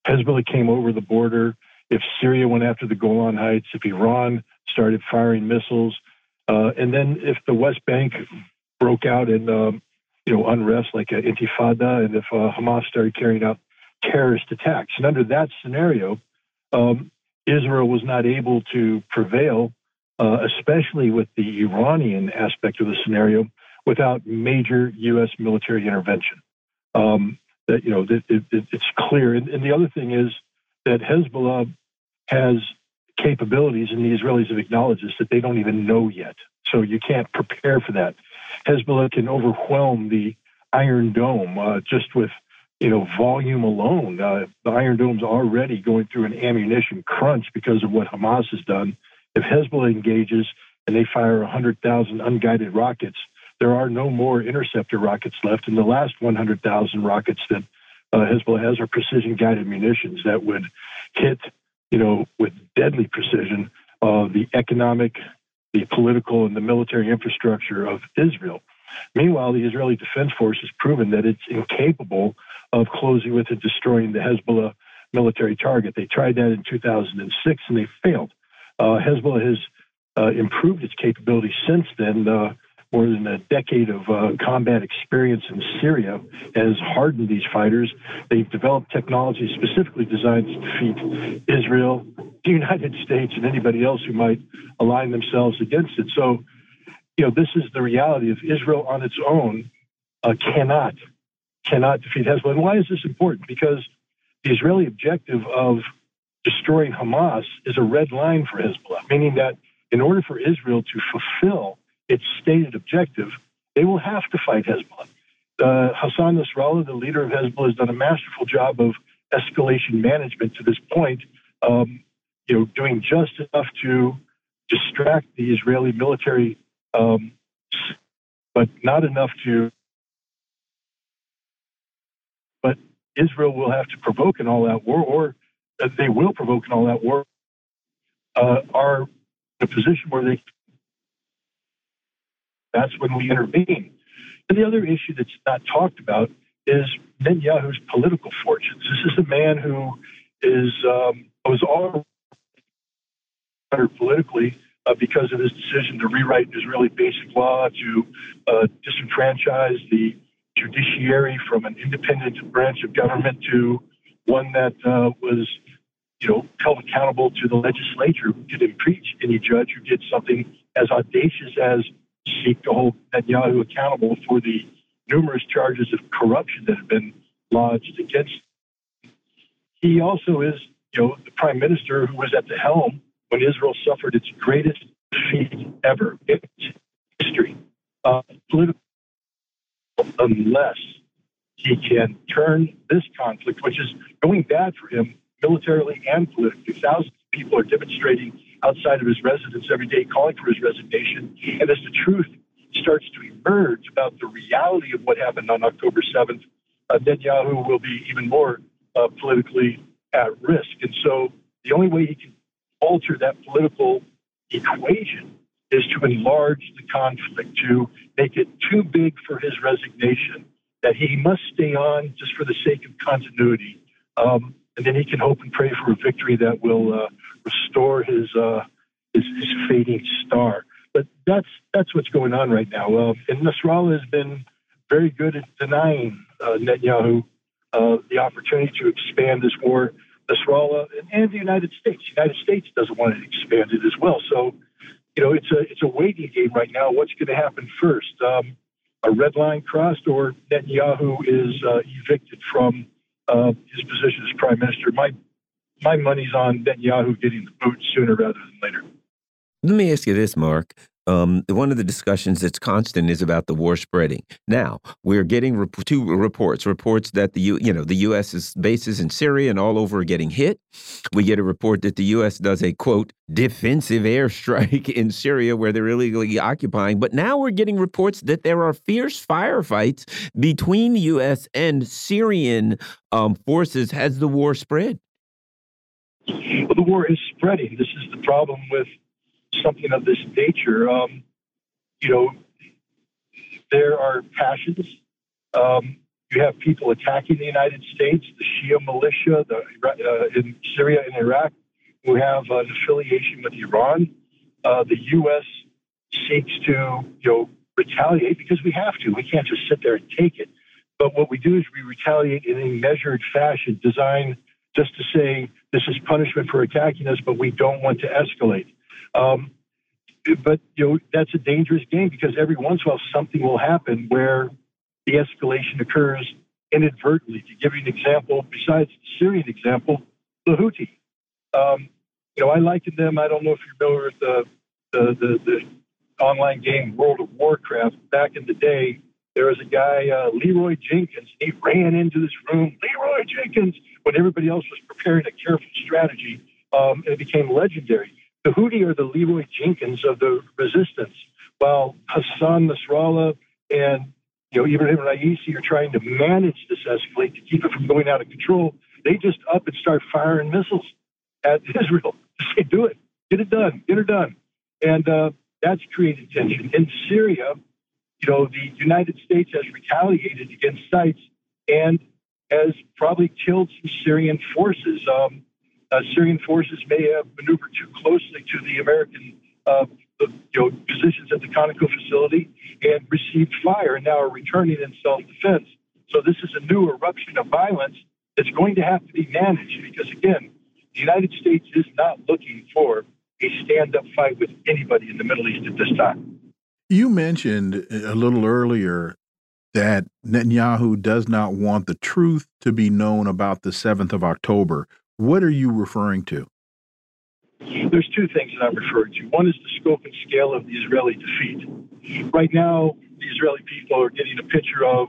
Hezbollah came over the border, if Syria went after the Golan Heights, if Iran started firing missiles, uh, and then if the West Bank broke out in um, you know, unrest like an intifada, and if uh, Hamas started carrying out terrorist attacks. And under that scenario, um, Israel was not able to prevail, uh, especially with the Iranian aspect of the scenario, without major U.S. military intervention. Um, that you know, it, it, it's clear. And, and the other thing is that Hezbollah has capabilities, and the Israelis have acknowledged this, that they don't even know yet. So you can't prepare for that. Hezbollah can overwhelm the Iron Dome uh, just with you know volume alone. Uh, the Iron Dome's already going through an ammunition crunch because of what Hamas has done. If Hezbollah engages and they fire 100,000 unguided rockets, there are no more interceptor rockets left. And the last 100,000 rockets that uh, Hezbollah has are precision guided munitions that would hit, you know, with deadly precision uh, the economic, the political and the military infrastructure of Israel. Meanwhile, the Israeli Defense Force has proven that it's incapable of closing with and destroying the Hezbollah military target. They tried that in 2006 and they failed. Uh, Hezbollah has uh, improved its capability since then. Uh, more than a decade of uh, combat experience in Syria has hardened these fighters. They've developed technology specifically designed to defeat Israel, the United States, and anybody else who might align themselves against it. So, you know, this is the reality of Israel on its own uh, cannot cannot defeat Hezbollah. And why is this important? Because the Israeli objective of destroying Hamas is a red line for Hezbollah, meaning that in order for Israel to fulfill its stated objective, they will have to fight Hezbollah. Uh, Hassan Nasrallah, the leader of Hezbollah, has done a masterful job of escalation management to this point. Um, you know, doing just enough to distract the Israeli military, um, but not enough to. But Israel will have to provoke an all-out war, or they will provoke an all-out war. Uh, are in a position where they that's when we intervene. And the other issue that's not talked about is Netanyahu's political fortunes. This is a man who is um, was all politically uh, because of his decision to rewrite Israeli basic law to uh, disenfranchise the judiciary from an independent branch of government to one that uh, was, you know, held accountable to the legislature who could impeach any judge who did something as audacious as seek to hold Netanyahu accountable for the numerous charges of corruption that have been lodged against him. He also is, you know, the prime minister who was at the helm when Israel suffered its greatest defeat ever in history. Uh, unless he can turn this conflict, which is going bad for him, militarily and politically. Thousands of people are demonstrating outside of his residence every day, calling for his resignation. And as the truth starts to emerge about the reality of what happened on October 7th, uh, Netanyahu will be even more uh, politically at risk. And so the only way he can alter that political equation is to enlarge the conflict, to make it too big for his resignation, that he must stay on just for the sake of continuity. Um, and then he can hope and pray for a victory that will uh, restore his, uh, his, his fading star. But that's that's what's going on right now. Uh, and Nasrallah has been very good at denying uh, Netanyahu uh, the opportunity to expand this war. Nasrallah and, and the United States. The United States doesn't want to expand it expanded as well. So, you know, it's a it's a waiting game right now. What's going to happen first? Um, a red line crossed, or Netanyahu is uh, evicted from uh, his position as prime minister. My my money's on Netanyahu getting the boot sooner rather than later. Let me ask you this, Mark. Um, one of the discussions that's constant is about the war spreading. Now we're getting rep two reports: reports that the U, you know the U.S.'s bases in Syria and all over are getting hit. We get a report that the U.S. does a quote defensive airstrike in Syria where they're illegally occupying. But now we're getting reports that there are fierce firefights between U.S. and Syrian um, forces. Has the war spread? Well, the war is spreading. This is the problem with something of this nature. Um, you know, there are passions. Um, you have people attacking the United States, the Shia militia the, uh, in Syria and Iraq, who have an affiliation with Iran. Uh, the U.S. seeks to, you know, retaliate because we have to. We can't just sit there and take it. But what we do is we retaliate in a measured fashion, designed just to say this is punishment for attacking us, but we don't want to escalate. Um, but you know that's a dangerous game because every once in a while something will happen where the escalation occurs inadvertently. To give you an example, besides the Syrian example, the Houthi. Um, you know, I liken them. I don't know if you're familiar with the the, the, the online game World of Warcraft. Back in the day, there was a guy, uh, Leroy Jenkins. He ran into this room, Leroy Jenkins, when everybody else was preparing a careful strategy. Um, it became legendary. The Houthi are the Leroy Jenkins of the resistance, while Hassan Nasrallah and you know Ibrahim Raisi are trying to manage this escalate to keep it from going out of control. They just up and start firing missiles at Israel. Say, do it, get it done, get it done, and uh, that's created tension in Syria. You know, the United States has retaliated against sites and has probably killed some Syrian forces. Um, uh, Syrian forces may have maneuvered too closely to the American uh, you know, positions at the Conoco facility and received fire and now are returning in self defense. So this is a new eruption of violence that's going to have to be managed because, again, the United States is not looking for a stand up fight with anybody in the Middle East at this time. You mentioned a little earlier that Netanyahu does not want the truth to be known about the 7th of October. What are you referring to? There's two things that I'm referring to. One is the scope and scale of the Israeli defeat. Right now, the Israeli people are getting a picture of,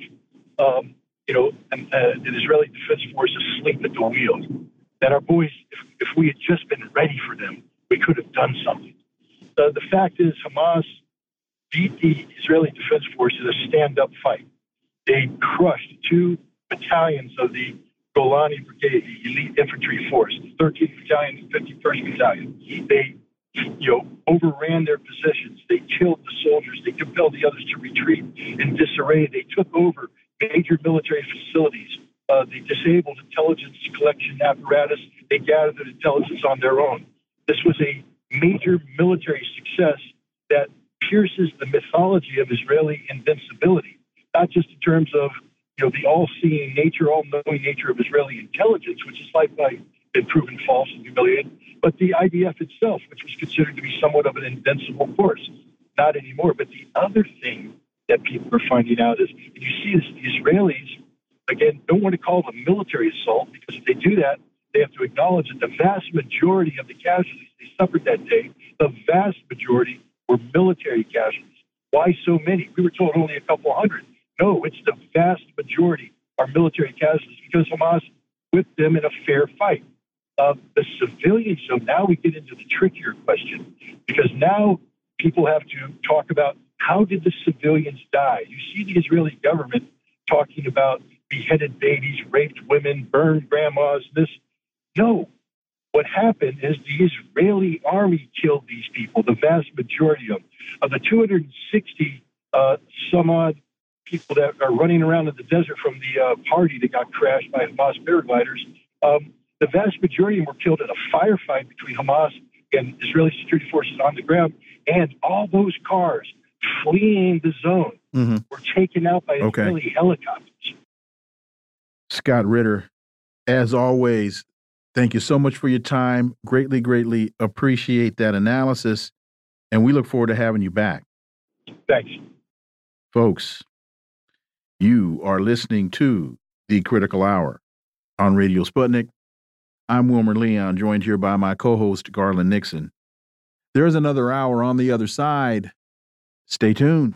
um, you know, an, uh, an Israeli defense force asleep at the wheel. That our boys, if, if we had just been ready for them, we could have done something. Uh, the fact is, Hamas beat the Israeli Defense Force in a stand up fight. They crushed two battalions of the Golani Brigade, the elite infantry force, the 13th Battalion, the 51st Battalion. They, you know, overran their positions. They killed the soldiers. They compelled the others to retreat in disarray. They took over major military facilities. Uh, they disabled intelligence collection apparatus. They gathered the intelligence on their own. This was a major military success that pierces the mythology of Israeli invincibility, not just in terms of you know, the all-seeing nature, all-knowing nature of Israeli intelligence, which is likely been proven false and humiliated, but the IDF itself, which was considered to be somewhat of an invincible force, not anymore. But the other thing that people are finding out is, and you see this, the Israelis again don't want to call it a military assault because if they do that, they have to acknowledge that the vast majority of the casualties they suffered that day, the vast majority were military casualties. Why so many? We were told only a couple hundred. No, it's the vast majority are military casualties because Hamas whipped them in a fair fight. uh, the civilians. So now we get into the trickier question because now people have to talk about how did the civilians die? You see the Israeli government talking about beheaded babies, raped women, burned grandmas, this. No. What happened is the Israeli army killed these people, the vast majority of them. Of the 260 uh, some odd people that are running around in the desert from the uh, party that got crashed by Hamas paragliders, um, the vast majority of them were killed in a firefight between Hamas and Israeli security forces on the ground. And all those cars fleeing the zone mm-hmm. were taken out by Israeli okay. helicopters. Scott Ritter, as always, thank you so much for your time. Greatly, greatly appreciate that analysis. And we look forward to having you back. Thanks. Folks, you are listening to The Critical Hour on Radio Sputnik. I'm Wilmer Leon, joined here by my co host, Garland Nixon. There's another hour on the other side. Stay tuned.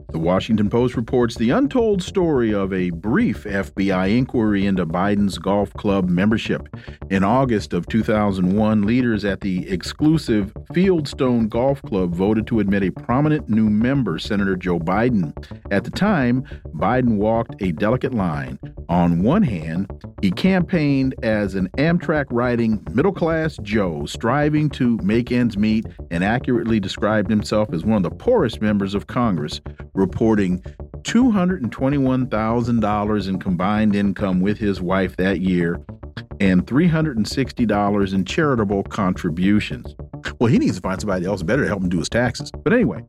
The Washington Post reports the untold story of a brief FBI inquiry into Biden's golf club membership. In August of 2001, leaders at the exclusive Fieldstone Golf Club voted to admit a prominent new member, Senator Joe Biden. At the time, Biden walked a delicate line. On one hand, he campaigned as an Amtrak riding middle class Joe, striving to make ends meet, and accurately described himself as one of the poorest members of Congress reporting $221,000 in combined income with his wife that year and $360 in charitable contributions. Well, he needs to find somebody else better to help him do his taxes. But anyway,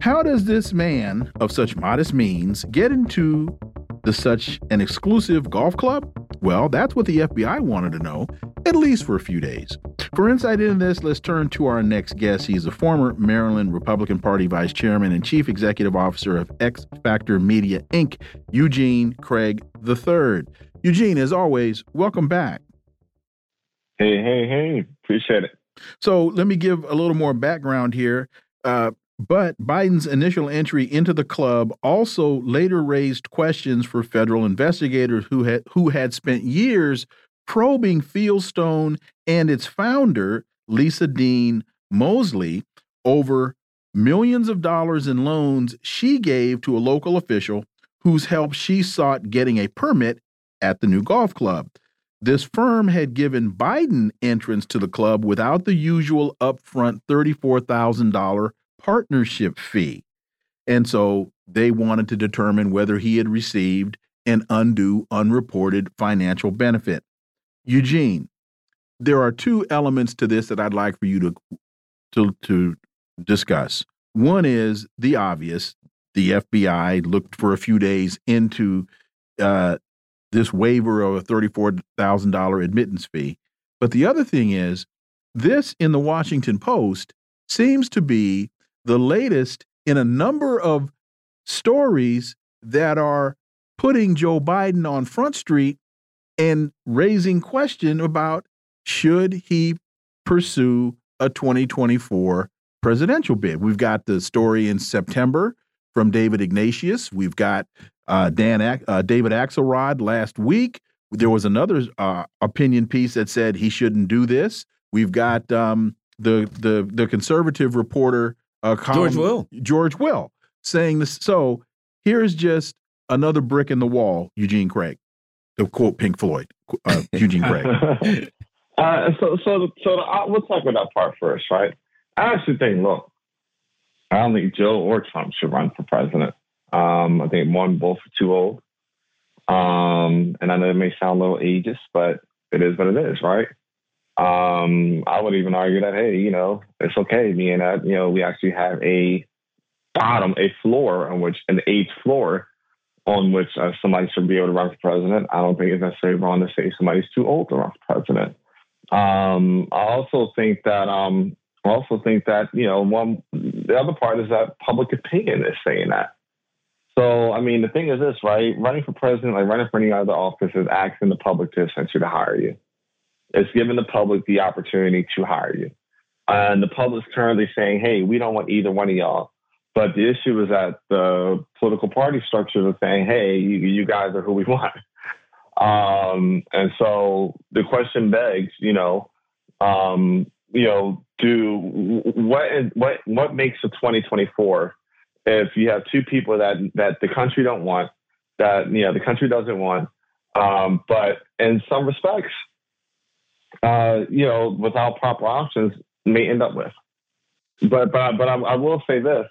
how does this man of such modest means get into the such an exclusive golf club? Well, that's what the FBI wanted to know, at least for a few days. For insight into this, let's turn to our next guest. He's a former Maryland Republican Party vice chairman and chief executive officer of X Factor Media Inc., Eugene Craig III. Eugene, as always, welcome back. Hey, hey, hey. Appreciate it. So let me give a little more background here. Uh, but Biden's initial entry into the club also later raised questions for federal investigators who had who had spent years probing Fieldstone and its founder, Lisa Dean Moseley, over millions of dollars in loans she gave to a local official whose help she sought getting a permit at the new golf club. This firm had given Biden entrance to the club without the usual upfront $34,000 partnership fee. And so they wanted to determine whether he had received an undue, unreported financial benefit. Eugene, there are two elements to this that I'd like for you to to, to discuss. One is the obvious. The FBI looked for a few days into uh, this waiver of a thirty-four thousand dollar admittance fee. But the other thing is, this in the Washington Post seems to be the latest in a number of stories that are putting Joe Biden on Front Street and raising question about should he pursue a 2024 presidential bid. We've got the story in September from David Ignatius. We've got uh, Dan uh, David Axelrod last week. There was another uh, opinion piece that said he shouldn't do this. We've got um, the the the conservative reporter uh, George Will. George Will saying this. So here's just another brick in the wall, Eugene Craig. To quote Pink Floyd, uh, Eugene Craig. uh, so, so, so the, we'll talk about that part first, right? I actually think, look, I don't think Joe or Trump should run for president. Um, I think one, both are too old. Um, and I know it may sound a little ageist, but it is what it is, right? Um, I would even argue that, hey, you know, it's okay being that, you know, we actually have a bottom, a floor on which, an eighth floor on which uh, somebody should be able to run for president. I don't think it's necessarily wrong to say somebody's too old to run for president. Um, I also think that um, I also think that you know one the other part is that public opinion is saying that. So I mean the thing is this, right? Running for president, like running for any other office, is asking the public to essentially to hire you. It's giving the public the opportunity to hire you. And the public's currently saying, hey, we don't want either one of y'all. But the issue is that the political party structures are saying, hey, you, you guys are who we want. Um, and so the question begs, you know, um, you know, do what what what makes a 2024 if you have two people that that the country don't want, that you know the country doesn't want, um, but in some respects, uh, you know, without proper options, may end up with. But but but I, I will say this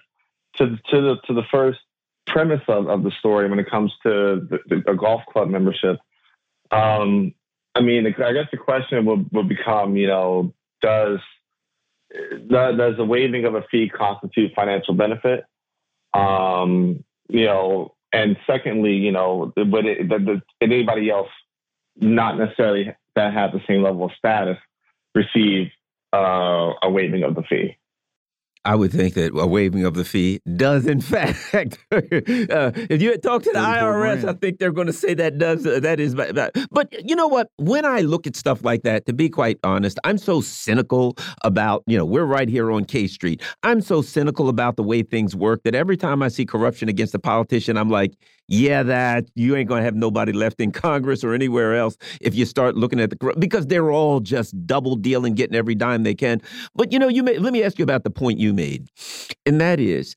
to to the to the first premise of, of the story when it comes to the, the, a golf club membership. Um, I mean, I guess the question would, would become, you know, does does the waiving of a fee constitute financial benefit? Um, you know, and secondly, you know, would it, anybody else not necessarily that have the same level of status receive uh, a waiving of the fee? I would think that a waiving of the fee does, in fact. uh, if you had talked to the IRS, I think they're going to say that does. Uh, that is, but, but you know what? When I look at stuff like that, to be quite honest, I'm so cynical about. You know, we're right here on K Street. I'm so cynical about the way things work that every time I see corruption against a politician, I'm like, yeah, that you ain't gonna have nobody left in Congress or anywhere else if you start looking at the because they're all just double dealing, getting every dime they can. But you know, you may, let me ask you about the point you made, and that is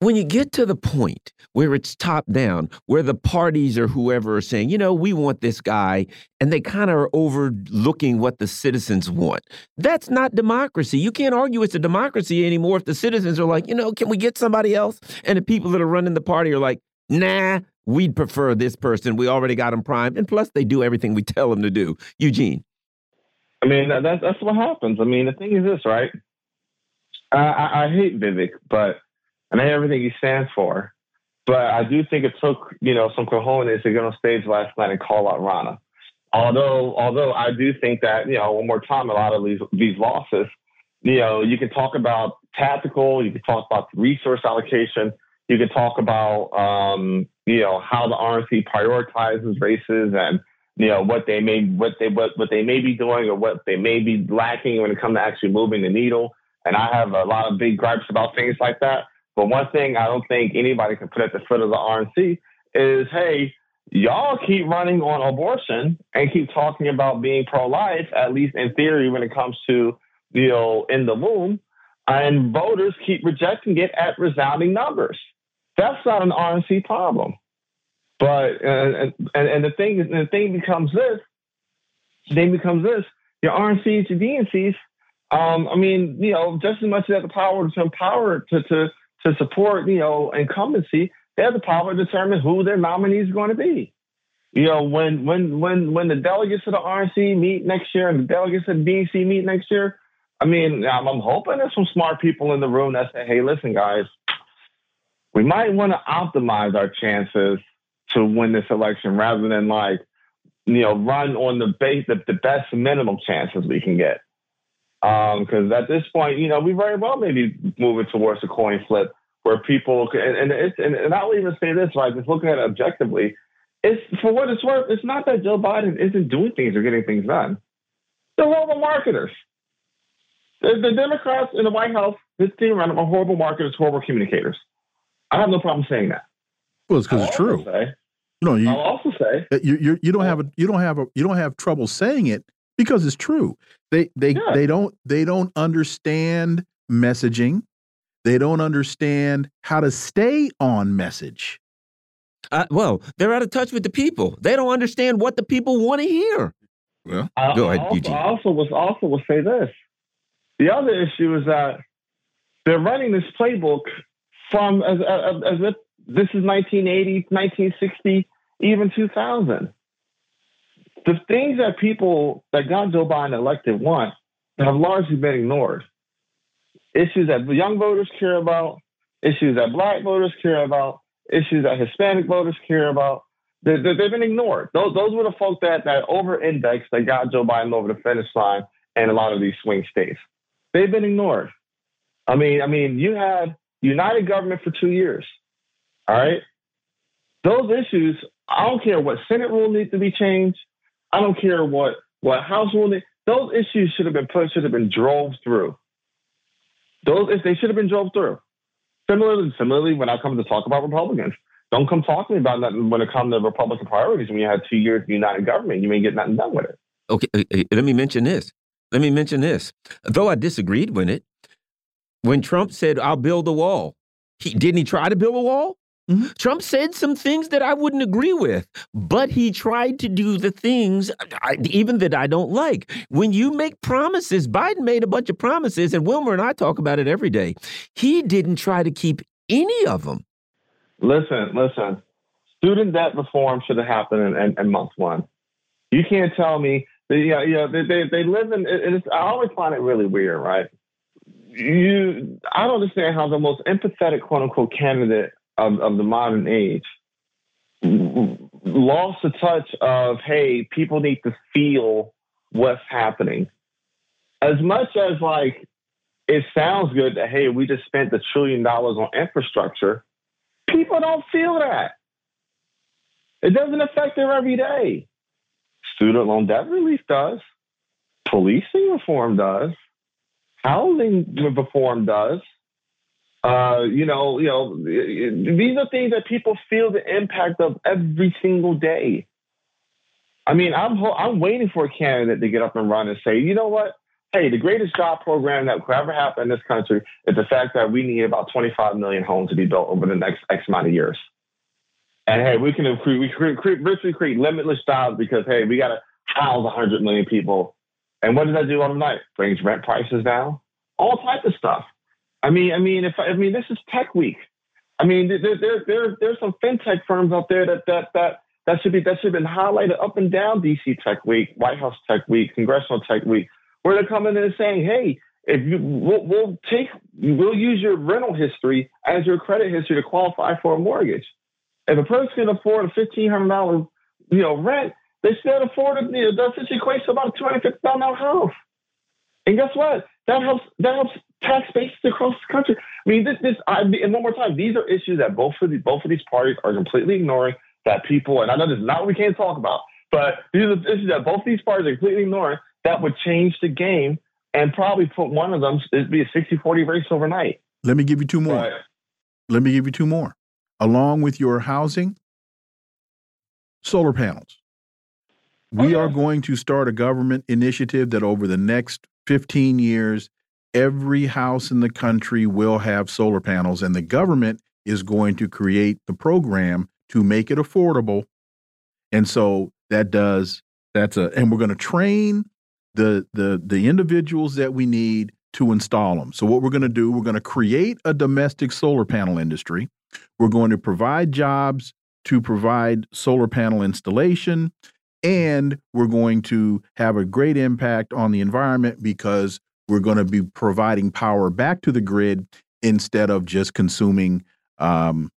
when you get to the point where it's top down, where the parties or whoever are saying, you know, we want this guy, and they kind of are overlooking what the citizens want. That's not democracy. You can't argue it's a democracy anymore if the citizens are like, you know, can we get somebody else? And the people that are running the party are like, nah, we'd prefer this person. We already got them primed. And plus, they do everything we tell them to do. Eugene. I mean, that's, that's what happens. I mean, the thing is this, right? I, I, I hate Vivek, but, and I hate everything he stands for. But I do think it took, you know, some cojones to get on stage last night and call out Ronna. Although, although I do think that, you know, one more time, a lot of these, these losses, you know, you can talk about tactical, you can talk about resource allocation, you could talk about, um, you know, how the RNC prioritizes races and you know what they may what they what, what they may be doing or what they may be lacking when it comes to actually moving the needle. And I have a lot of big gripes about things like that. But one thing I don't think anybody can put at the foot of the RNC is, hey, y'all keep running on abortion and keep talking about being pro-life, at least in theory, when it comes to you know in the womb, and voters keep rejecting it at resounding numbers. That's not an RNC problem. But and and, and the thing is the thing becomes this. The thing becomes this. Your RNCs, your DNCs. Um, I mean, you know, just as much as they have the power to empower to to to support, you know, incumbency, they have the power to determine who their nominee is going to be. You know, when when when when the delegates of the RNC meet next year and the delegates of the DNC meet next year, I mean, I'm, I'm hoping there's some smart people in the room that say, "Hey, listen, guys, we might want to optimize our chances to win this election rather than like, you know, run on the base the, the best minimum chances we can get. Because um, at this point, you know, we very well may be moving towards a coin flip where people and, and it's and, and I'll even say this, right? Just looking at it objectively, it's for what it's worth. It's not that Joe Biden isn't doing things or getting things done. They're horrible marketers. The, the Democrats in the White House, his team around them are horrible marketers, horrible communicators. I have no problem saying that. Well, it's because it's true. Say, no, you. I'll also say you you, you don't have a you don't have a you don't have trouble saying it because it's true. They they yeah. they don't they don't understand messaging. They don't understand how to stay on message. Uh, well, they're out of touch with the people. They don't understand what the people want to hear. Well, I, go ahead, also, Eugene. I also was also will say this. The other issue is that they're running this playbook from as, as, as if this is 1980, 1960, even 2000. The things that people that got Joe Biden elected want have largely been ignored. Issues that young voters care about, issues that black voters care about, issues that Hispanic voters care about, They, have been ignored. Those, those were the folks that, that over indexed that got Joe Biden over the finish line in a lot of these swing states. They've been ignored. I mean, I mean, you had united government for two years. All right. Those issues, I don't care what Senate rule needs to be changed. I don't care what what House rule. Needs, those issues should have been put, should have been drove through. Those they should have been drove through. Similarly, similarly, when I come to talk about Republicans, don't come talk to me about nothing when it comes to Republican priorities. When you had two years united government, you ain't get nothing done with it. Okay, uh, uh, let me mention this. Let me mention this. Though I disagreed with it, when Trump said, "I'll build a wall," he didn't he try to build a wall? Mm -hmm. Trump said some things that I wouldn't agree with, but he tried to do the things I, even that I don't like. When you make promises, Biden made a bunch of promises, and Wilmer and I talk about it every day. He didn't try to keep any of them. Listen, listen. Student debt reform should have happened in, in, in month one. You can't tell me that, yeah, yeah, they, they, they live in, and I always find it really weird, right? You, I don't understand how the most empathetic, quote unquote, candidate of, of the modern age lost the touch of, hey, people need to feel what's happening. As much as like it sounds good that, hey, we just spent a trillion dollars on infrastructure, people don't feel that. It doesn't affect their everyday. Student loan debt relief does. Policing reform does. Housing reform does. Uh, you know, you know, these are things that people feel the impact of every single day. I mean, I'm I'm waiting for a candidate to get up and run and say, you know what? Hey, the greatest job program that could ever happen in this country is the fact that we need about 25 million homes to be built over the next X amount of years. And hey, we can create, we create, virtually create limitless jobs because hey, we got to house 100 million people. And what does that do overnight? Brings rent prices down, all type of stuff. I mean, I mean, if I mean, this is Tech Week. I mean, there, there, there, there's some fintech firms out there that that that that should be that should have been highlighted up and down DC Tech Week, White House Tech Week, Congressional Tech Week, where they're coming in and saying, "Hey, if you we'll, we'll take we'll use your rental history as your credit history to qualify for a mortgage. If a person can afford a fifteen hundred dollar you know rent, they still afford it. You know, that equates to about a two hundred fifty thousand dollar house. And guess what? That helps. That helps tax bases across the country. I mean, this, this, I, and one more time, these are issues that both of the, both of these parties are completely ignoring. That people, and I know this is not what we can't talk about, but these are issues that both these parties are completely ignoring. That would change the game and probably put one of them it'd be a 60-40 race overnight. Let me give you two more. Right. Let me give you two more. Along with your housing, solar panels. We are going to start a government initiative that over the next 15 years every house in the country will have solar panels, and the government is going to create the program to make it affordable. And so that does that's a and we're going to train the the the individuals that we need to install them. So what we're going to do, we're going to create a domestic solar panel industry. We're going to provide jobs to provide solar panel installation and we're going to have a great impact on the environment because we're going to be providing power back to the grid instead of just consuming um,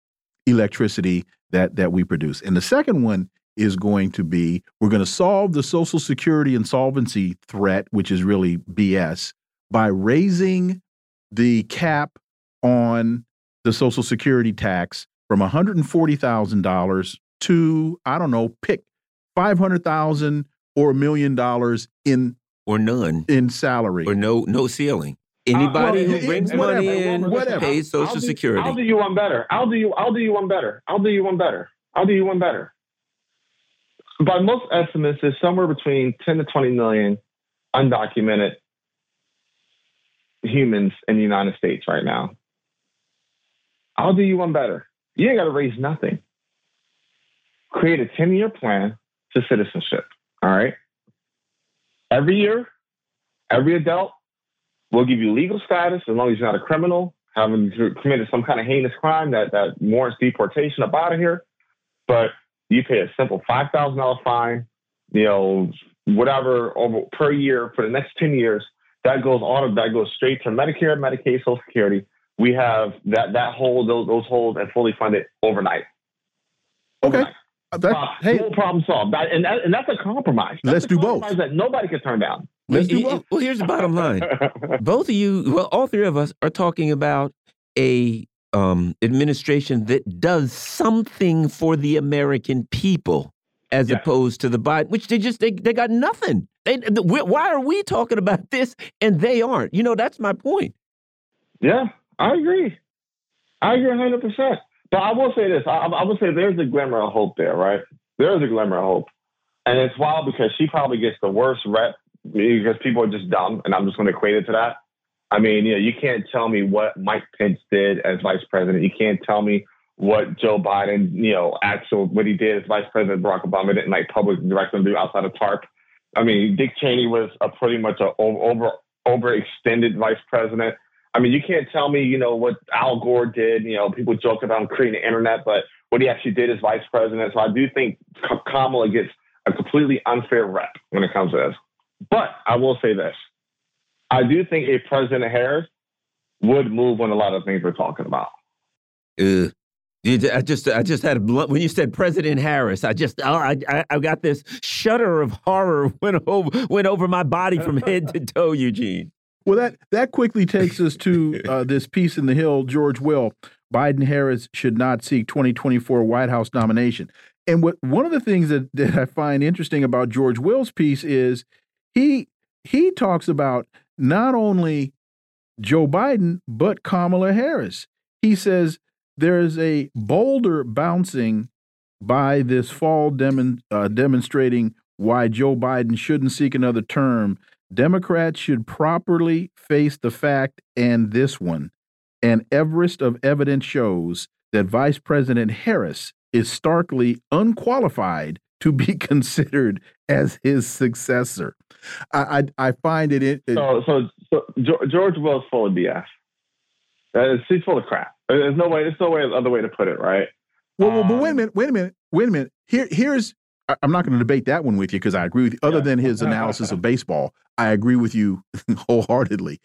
electricity that that we produce. And the second one is going to be we're going to solve the Social Security insolvency threat, which is really BS, by raising the cap on the Social Security tax from $140,000 to I don't know, pick 500,000 or a million dollars in or none in salary or no no ceiling. Anybody uh, well, who brings money in whatever. pays Social I'll do, Security. I'll do you one better. I'll do you. I'll do you one better. I'll do you one better. I'll do you one better. By most estimates, there's somewhere between 10 to 20 million undocumented humans in the United States right now. I'll do you one better. You ain't got to raise nothing. Create a 10 year plan to citizenship. All right. Every year, every adult will give you legal status as long as you're not a criminal, having committed some kind of heinous crime that, that warrants deportation up out of here. But you pay a simple $5,000 fine, you know, whatever over per year for the next 10 years. That goes on, that goes straight to Medicare, Medicaid, Social Security. We have that, that hold, those, those hold and fully funded overnight. overnight. Okay. that, uh, hey, full problem solved. That, and, that, and that's a compromise. That's Let's a do both. That nobody can turn down. let's do He- he- both. Well, here's the bottom line. Both of you, well, all three of us are talking about a um, administration that does something for the American people, as Yeah. opposed to the Biden, which they just they, they got nothing. They, the, why are we talking about this and they aren't? You know, that's my point. Yeah, I agree. I agree 100%. But I will say this I, I will say there's a glimmer of hope there, right? There's a glimmer of hope. And it's wild because she probably gets the worst rep because people are just dumb, and I'm just going to equate it to that. I mean, you know, you can't tell me what Mike Pence did as vice president. You can't tell me what Joe Biden, you know, actual what he did as vice president. Barack Obama didn't like public direct him to do outside of TARP. I mean, Dick Cheney was a pretty much a over overextended vice president. I mean, you can't tell me, you know, what Al Gore did. You know, people joke about him creating the internet, but what he actually did as vice president. So I do think Kamala gets a completely unfair rep when it comes to this. But I will say this: I do think a President Harris would move on a lot of things we're talking about. Uh, I just, I just had a blunt when you said President Harris. I just, I, I, I got this shudder of horror went over, went over my body from head to toe. Eugene. Well, that that quickly takes us to uh, this piece in the Hill. George Will, Biden Harris should not seek 2024 White House nomination. And what one of the things that, that I find interesting about George Will's piece is he he talks about not only Joe Biden but Kamala Harris. He says there is a boulder bouncing by this fall demon, uh, demonstrating why Joe Biden shouldn't seek another term. Democrats should properly face the fact and this one. An Everest of evidence shows that Vice President Harris is starkly unqualified to be considered as his successor. I I, I find it. it So, so, so Geo- George Will's full of BS. He's full of crap. There's no way. There's no way other way to put it, right? Well, well, but wait a Um, minute, wait a minute, wait a minute. Here, here's. I- I'm not going to debate that one with you because I agree with you. Other Yeah. than his analysis of baseball, I agree with you wholeheartedly.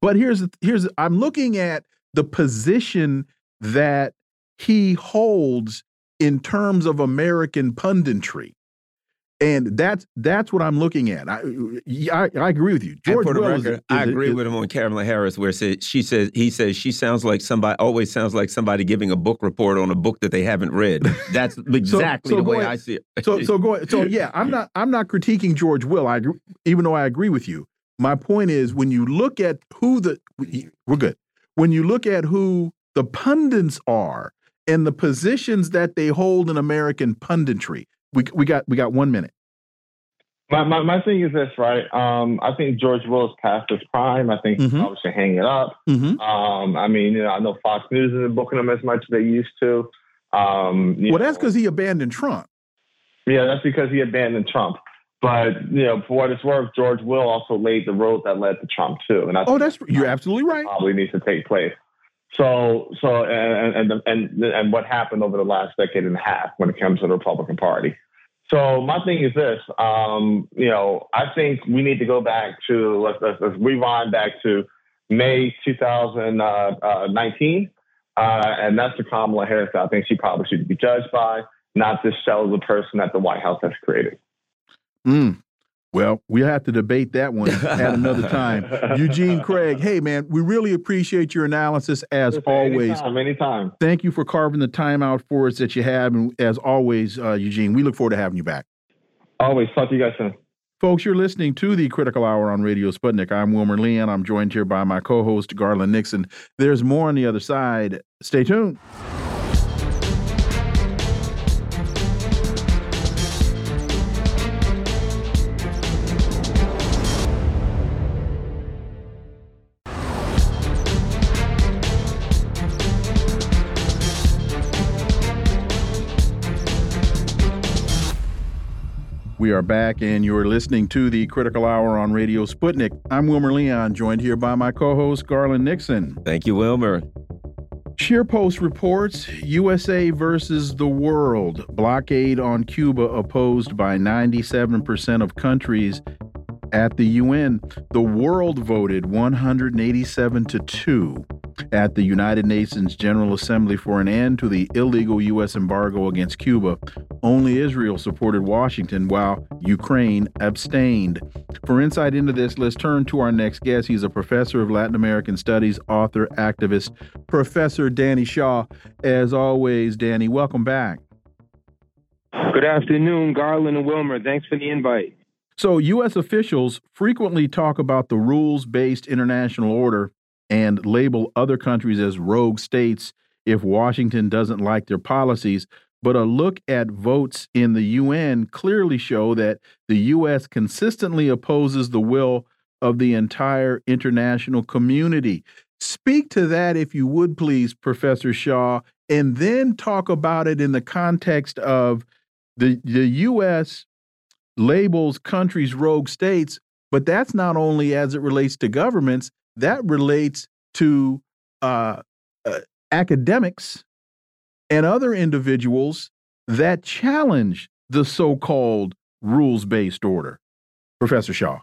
But here's here's I'm looking at the position that he holds in terms of American punditry, and that's that's what I'm looking at. I I, I agree with you, And George for Will is- record, is I a- agree is- with him on Kamala Harris, where she says he says she sounds like somebody always sounds like somebody giving a book report on a book that they haven't read. That's exactly so the way ahead. I see it. so so go so yeah i'm not i'm not critiquing george will i agree, even though i agree with you my point is when you look at who the we're good when you look at who the pundits are and the positions that they hold in american punditry we, we got we got one minute My, my, my thing is this, right? Um, I think George Will is past his prime. I think he Mhm. probably should hang it up. mm-hmm. Um, I mean, you know, I know Fox News isn't booking him as much as they used to. Um, well that's because he abandoned trump yeah, that's because he abandoned Trump. But you know, for what it's worth, George Will also laid the road that led to Trump too, and I oh think that's you're absolutely right probably needs to take place. So, so, and and and and what happened over the last decade and a half when it comes to the Republican Party. So, my thing is this: um, you know, I think we need to go back to let's, let's, let's rewind back to May 2019, uh, and that's the Kamala Harris. that I think she probably should be judged by, not this shell of the person that the White House has created. mm. Well we'll have to debate that one at another time eugene craig hey man we really appreciate your analysis as always anytime, anytime. thank you for carving the time out for us that you have. And as always, uh, Eugene, we look forward to having you back. Always talk to you guys soon. Folks, you're listening to the Critical Hour on Radio Sputnik. I'm Wilmer Leon. I'm joined here by my co host, Garland Nixon. There's more on the other side. Stay tuned. We are back, and you're listening to the Critical Hour on Radio Sputnik. I'm Wilmer Leon, joined here by my co host, Garland Nixon. Thank you, Wilmer. ScheerPost reports USA versus the world. Blockade on Cuba opposed by 97% of countries at the UN. The world voted 187 to 2 at the United Nations General Assembly for an end to the illegal U.S. embargo against Cuba. Only Israel supported Washington while Ukraine abstained. For insight into this, let's turn to our next guest. He's a professor of Latin American Studies, author, activist, Professor Danny Shaw. As always, Danny, welcome back. Good afternoon, Garland and Wilmer. Thanks for the invite. So, U.S. officials frequently talk about the rules based international order and label other countries as rogue states if Washington doesn't like their policies. But a look at votes in the UN clearly show that the U.S. consistently opposes the will of the entire international community. Speak to that, if you would please, Professor Shaw, and then talk about it in the context of the, the U.S labels countries rogue states, but that's not only as it relates to governments, that relates to uh, uh, academics and other individuals that challenge the so called rules based order. Professor Shaw.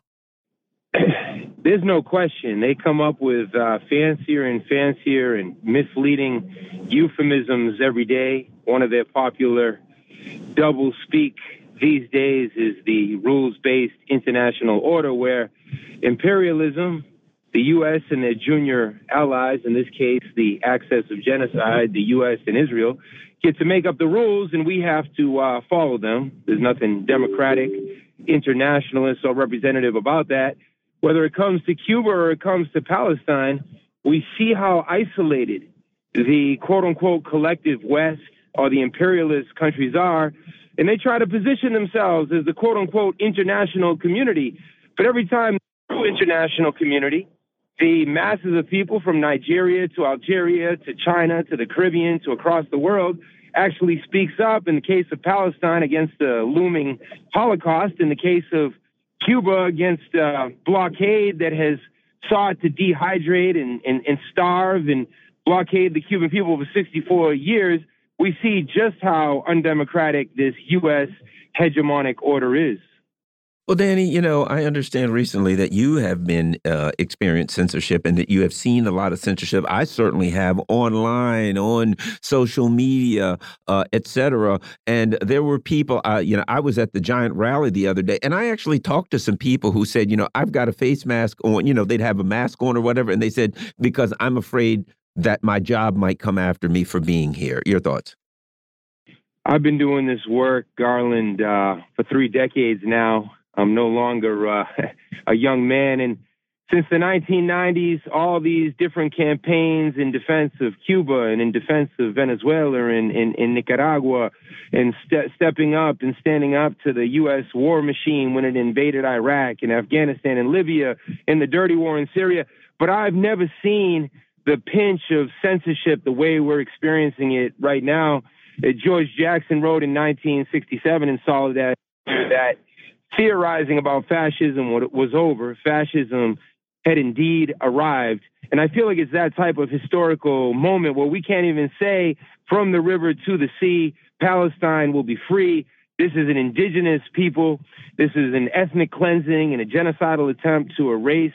There's no question. They come up with uh, fancier and fancier and misleading euphemisms every day. One of their popular double speak these days is the rules based international order where imperialism, the U.S. and their junior allies, in this case, the axis of genocide, the U.S. and Israel, get to make up the rules and we have to uh, follow them. There's nothing democratic, internationalist, or representative about that. Whether it comes to Cuba or it comes to Palestine, we see how isolated the quote unquote collective West or the imperialist countries are and they try to position themselves as the quote unquote international community. But every time international community, the masses of people from Nigeria to Algeria to China to the Caribbean to across the world actually speaks up in the case of Palestine against the looming Holocaust, in the case of Cuba against a blockade that has sought to dehydrate and, and, and starve and blockade the Cuban people for 64 years we see just how undemocratic this U.S. hegemonic order is. Well, Danny, you know, I understand recently that you have been uh, experienced censorship and that you have seen a lot of censorship. I certainly have online, on social media, uh, etc. And there were people, uh, you know, I was at the Giant Rally the other day, and I actually talked to some people who said, you know, I've got a face mask on. You know, they'd have a mask on or whatever, and they said because I'm afraid that my job might come after me for being here. Your thoughts? I've been doing this work, Garland, uh, for three decades now. I'm no longer uh, a young man. And since the 1990s, all these different campaigns in defense of Cuba and in defense of Venezuela and in, Nicaragua and ste stepping up and standing up to the U.S. war machine when it invaded Iraq and Afghanistan and Libya and the dirty war in Syria. But I've never seen the pinch of censorship the way we're experiencing it right now. Uh, George Jackson wrote in 1967 in Solidarity that theorizing about fascism when it was over. Fascism had indeed arrived. And I feel like it's that type of historical moment where we can't even say from the river to the sea, Palestine will be free. This is an indigenous people. This is an ethnic cleansing and a genocidal attempt to erase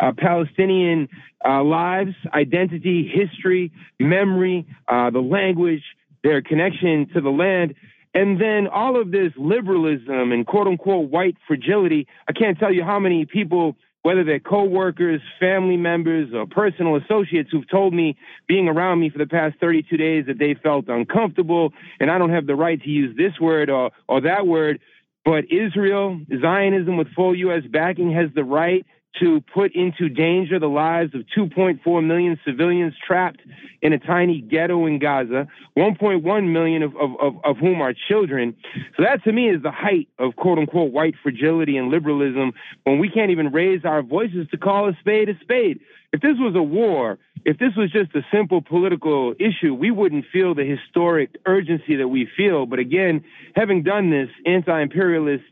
uh, Palestinian uh, lives, identity, history, memory, uh, the language, their connection to the land. And then all of this liberalism and quote unquote white fragility. I can't tell you how many people, whether they're coworkers, family members, or personal associates who've told me being around me for the past 32 days that they felt uncomfortable. And I don't have the right to use this word or, or that word. But Israel, Zionism with full U.S. backing has the right to put into danger the lives of 2.4 million civilians trapped in a tiny ghetto in Gaza, 1.1 million of, of, of, of, whom are children. So that to me is the height of quote unquote white fragility and liberalism when we can't even raise our voices to call a spade a spade. If this was a war, if this was just a simple political issue, we wouldn't feel the historic urgency that we feel. But again, having done this anti imperialist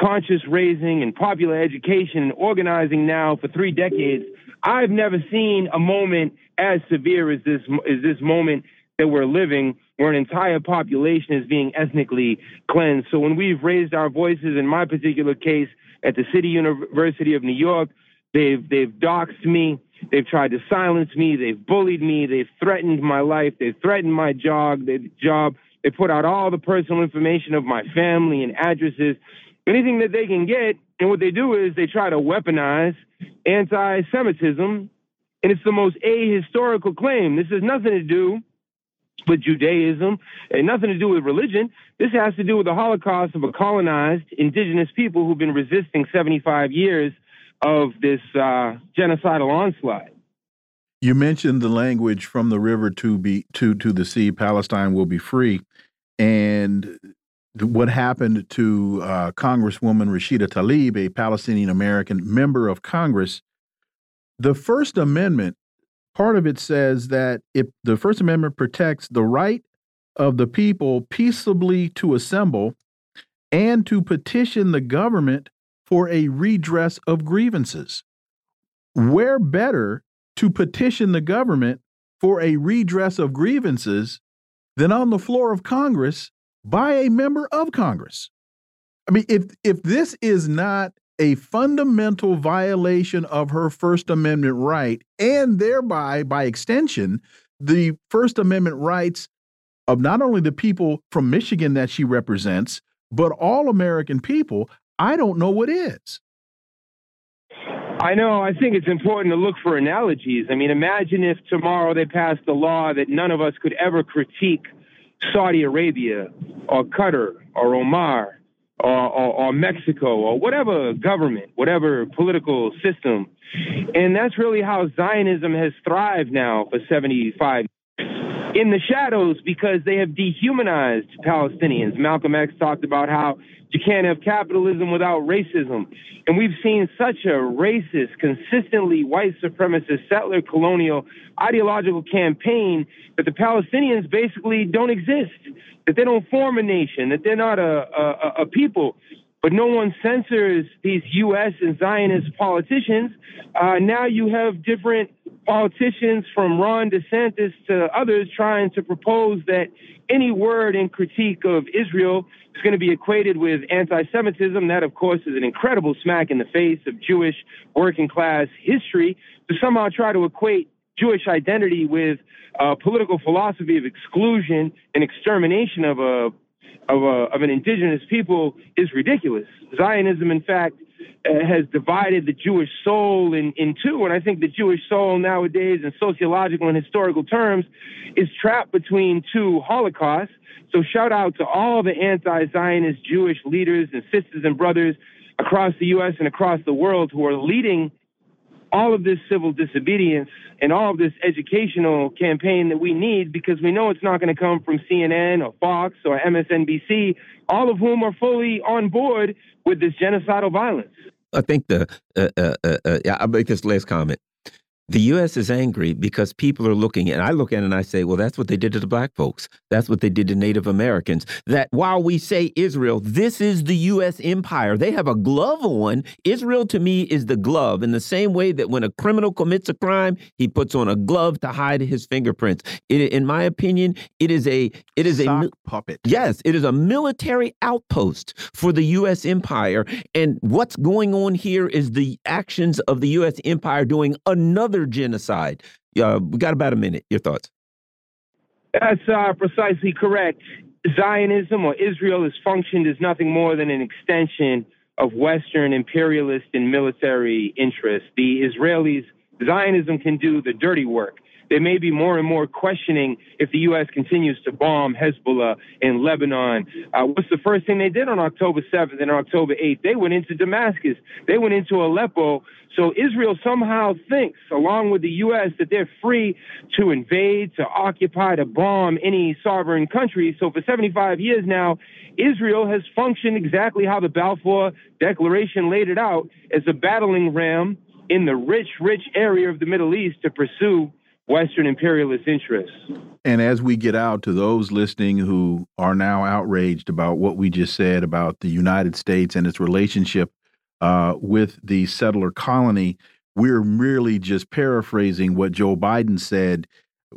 conscious raising and popular education and organizing now for three decades, I've never seen a moment as severe as this as this moment that we're living, where an entire population is being ethnically cleansed. So when we've raised our voices, in my particular case, at the City University of New York, they've they've doxxed me, They've tried to silence me. They've bullied me. They've threatened my life. They've threatened my job. They, job. They put out all the personal information of my family and addresses, anything that they can get. And what they do is they try to weaponize anti-Semitism, and it's the most ahistorical claim. This has nothing to do with Judaism and nothing to do with religion. This has to do with the Holocaust of a colonized indigenous people who've been resisting 75 years of this uh, genocidal onslaught. You mentioned the language from the river to be to to the sea. Palestine will be free, and what happened to uh, Congresswoman Rashida Tlaib, a Palestinian American member of Congress. The First Amendment, part of it says that if the First Amendment protects the right of the people peaceably to assemble and to petition the government for a redress of grievances. Where better to petition the government for a redress of grievances than on the floor of Congress by a member of Congress? I mean, if if this is not a fundamental violation of her First Amendment right, and thereby, by extension, the First Amendment rights of not only the people from Michigan that she represents, but all American people, I don't know what is. I know. I think it's important to look for analogies. I mean, imagine if tomorrow they passed a law that none of us could ever critique Saudi Arabia or Qatar or Oman or, or, or, Mexico or whatever government, whatever political system. And that's really how Zionism has thrived now for 75 in the shadows because they have dehumanized Palestinians. Malcolm X talked about how you can't have capitalism without racism. And we've seen such a racist, consistently white supremacist, settler colonial ideological campaign that the Palestinians basically don't exist, that they don't form a nation, that they're not a, a, a people. But no one censors these U.S. and Zionist politicians. Uh, now you have different politicians from Ron DeSantis to others trying to propose that any word in critique of Israel is going to be equated with anti Semitism. That, of course, is an incredible smack in the face of Jewish working class history to somehow try to equate Jewish identity with a political philosophy of exclusion and extermination of a of, a, of an indigenous people is ridiculous. Zionism, in fact, uh, has divided the Jewish soul in, in two. And I think the Jewish soul nowadays, in sociological and historical terms, is trapped between two Holocausts. So shout out to all the anti-Zionist Jewish leaders and sisters and brothers across the U.S. and across the world who are leading all of this civil disobedience and all of this educational campaign that we need because we know it's not going to come from CNN or Fox or MSNBC, all of whom are fully on board with this genocidal violence. I think the uh, uh, uh, uh yeah, I'll make this last comment the U.S. is angry because people are looking, and I look at it and I say, well, that's what they did to the black folks. That's what they did to Native Americans. That while we say Israel, this is the U.S. empire. They have a glove on. Israel to me is the glove in the same way that when a criminal commits a crime, he puts on a glove to hide his fingerprints. It, in my opinion, it is a it is Sock a puppet. Yes, it is a military outpost for the U.S. empire. And what's going on here is the actions of the U.S. empire doing another another genocide. Uh, we got about a minute. Your thoughts? That's uh, precisely correct. Zionism or Israel has functioned as nothing more than an extension of Western imperialist and military interests. The Israelis, Zionism can do the dirty work they may be more and more questioning if the U.S. continues to bomb Hezbollah in Lebanon. Uh, what's the first thing they did on October 7th and October 8th? They went into Damascus. They went into Aleppo. So Israel somehow thinks, along with the U.S., that they're free to invade, to occupy, to bomb any sovereign country. So for 75 years now, Israel has functioned exactly how the Balfour Declaration laid it out as a battling ram in the rich, rich area of the Middle East to pursue Western imperialist interests. And as we get out to those listening who are now outraged about what we just said about the United States and its relationship uh, with the settler colony, we're merely just paraphrasing what Joe Biden said,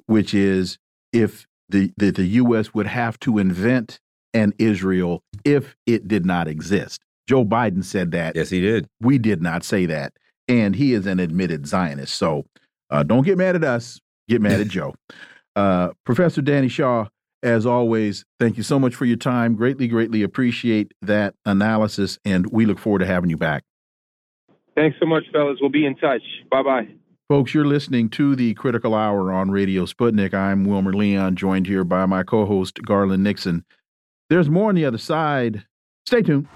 which is if the, the, the U.S. would have to invent an Israel if it did not exist. Joe Biden said that. Yes, he did. We did not say that. And he is an admitted Zionist. So Uh, don't get mad at us. Get mad at Joe. Uh, Professor Danny Shaw, as always, thank you so much for your time. Greatly, greatly appreciate that analysis, and we look forward to having you back. Thanks so much, fellas. We'll be in touch. Bye bye. Folks, you're listening to the Critical Hour on Radio Sputnik. I'm Wilmer Leon, joined here by my co host, Garland Nixon. There's more on the other side. Stay tuned.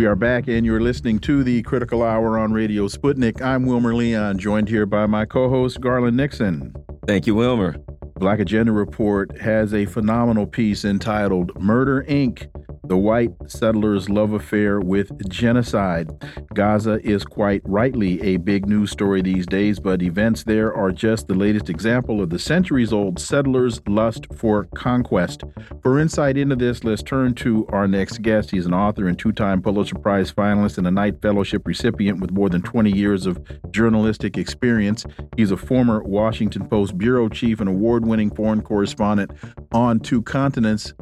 We are back, and you're listening to the Critical Hour on Radio Sputnik. I'm Wilmer Leon, joined here by my co host, Garland Nixon. Thank you, Wilmer. Black Agenda Report has a phenomenal piece entitled Murder Inc the white settlers' love affair with genocide. Gaza is quite rightly a big news story these days, but events there are just the latest example of the centuries old settlers' lust for conquest. For insight into this, let's turn to our next guest. He's an author and two time Pulitzer Prize finalist and a Knight Fellowship recipient with more than 20 years of journalistic experience. He's a former Washington Post bureau chief and award winning foreign correspondent on two continents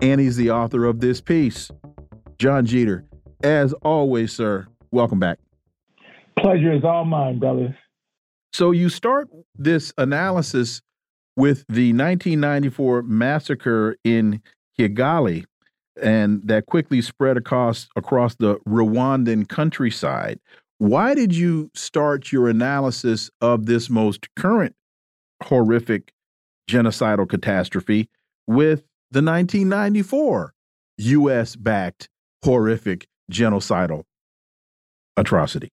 and he's the author of this piece. John Jeter, as always, sir, welcome back. Pleasure is all mine, brothers. So you start this analysis with the 1994 massacre in Kigali, and that quickly spread across across the Rwandan countryside. Why did you start your analysis of this most current horrific genocidal catastrophe with the 1994 U.S. backed horrific genocidal atrocity?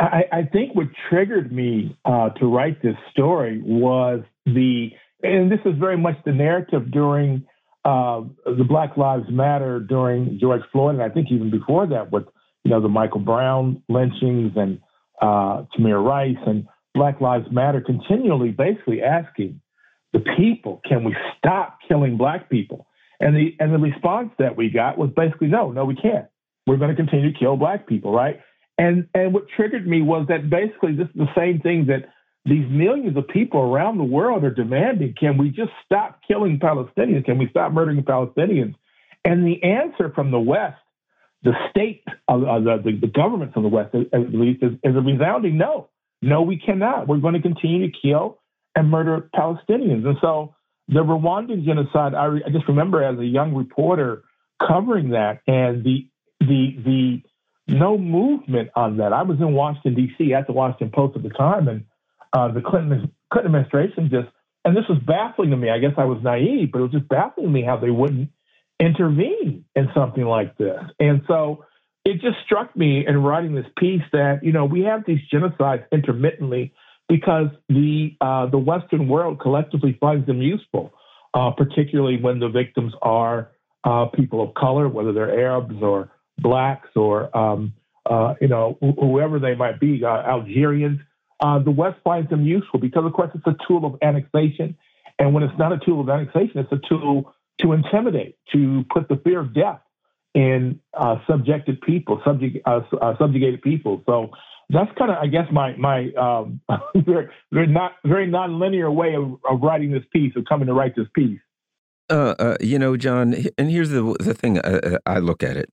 I, I, think what triggered me uh, to write this story was the, and this is very much the narrative during uh, the Black Lives Matter during George Floyd, and I think even before that with you know the Michael Brown lynchings and uh, Tamir Rice and Black Lives Matter continually basically asking the people. Can we stop killing black people? And the and the response that we got was basically no, no, we can't. We're going to continue to kill black people, right? And and what triggered me was that basically this is the same thing that these millions of people around the world are demanding. Can we just stop killing Palestinians? Can we stop murdering Palestinians? And the answer from the West, the state, uh, the, the, the governments of the West, at least, is, is a resounding no. No, we cannot. We're going to continue to kill and murder Palestinians. And so the Rwandan genocide, I, I just remember as a young reporter covering that and the the the no movement on that. I was in Washington D.C. at the Washington Post at the time, and uh, the Clinton Clinton administration just and this was baffling to me. I guess I was naive, but it was just baffling to me how they wouldn't intervene in something like this. And so it just struck me in writing this piece that you know we have these genocides intermittently because the uh, the Western world collectively finds them useful, uh, particularly when the victims are uh, people of color, whether they're Arabs or blacks or um, uh, you know whoever they might be, uh, Algerians. Uh, the West finds them useful because, of course, it's a tool of annexation, and when it's not a tool of annexation, it's a tool to intimidate, to put the fear of death in subjected people, subjugated people. So that's kind of, I guess, my my um, very, very not very non-linear way of, of writing this piece, of coming to write this piece. Uh, uh, you know, John, and here's the the thing I, uh, uh, I look at it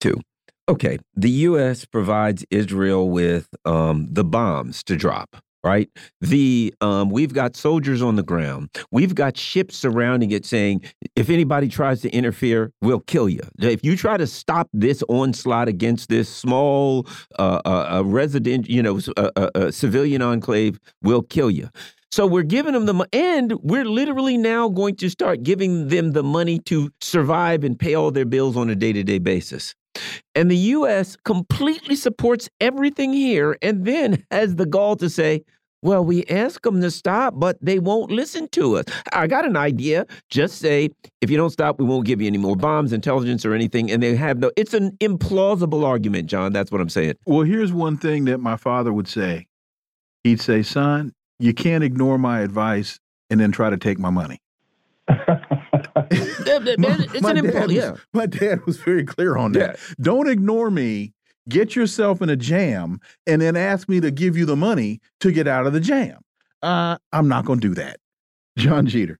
too. Okay, the U.S. provides Israel with um, the bombs to drop right? The um, we've got soldiers on the ground. We've got ships surrounding it, saying if anybody tries to interfere, we'll kill you. If you try to stop this onslaught against this small uh, uh, resident, you know, uh, civilian enclave, we'll kill you. So we're giving them the and we're literally now going to start giving them the money to survive and pay all their bills on a day to day basis. And the U.S. completely supports everything here and then has the gall to say, well, we ask them to stop, but they won't listen to us. I got an idea. Just say, if you don't stop, we won't give you any more bombs, intelligence, or anything. And they have no, it's an implausible argument, John. That's what I'm saying. Well, here's one thing that my father would say he'd say, son, you can't ignore my advice and then try to take my money. it's my an important. dad Yeah. was, my dad was very clear on that. Don't ignore me. Get yourself in a jam, and then ask me to give you the money to get out of the jam. Uh, I'm not going to do that. John Jeter.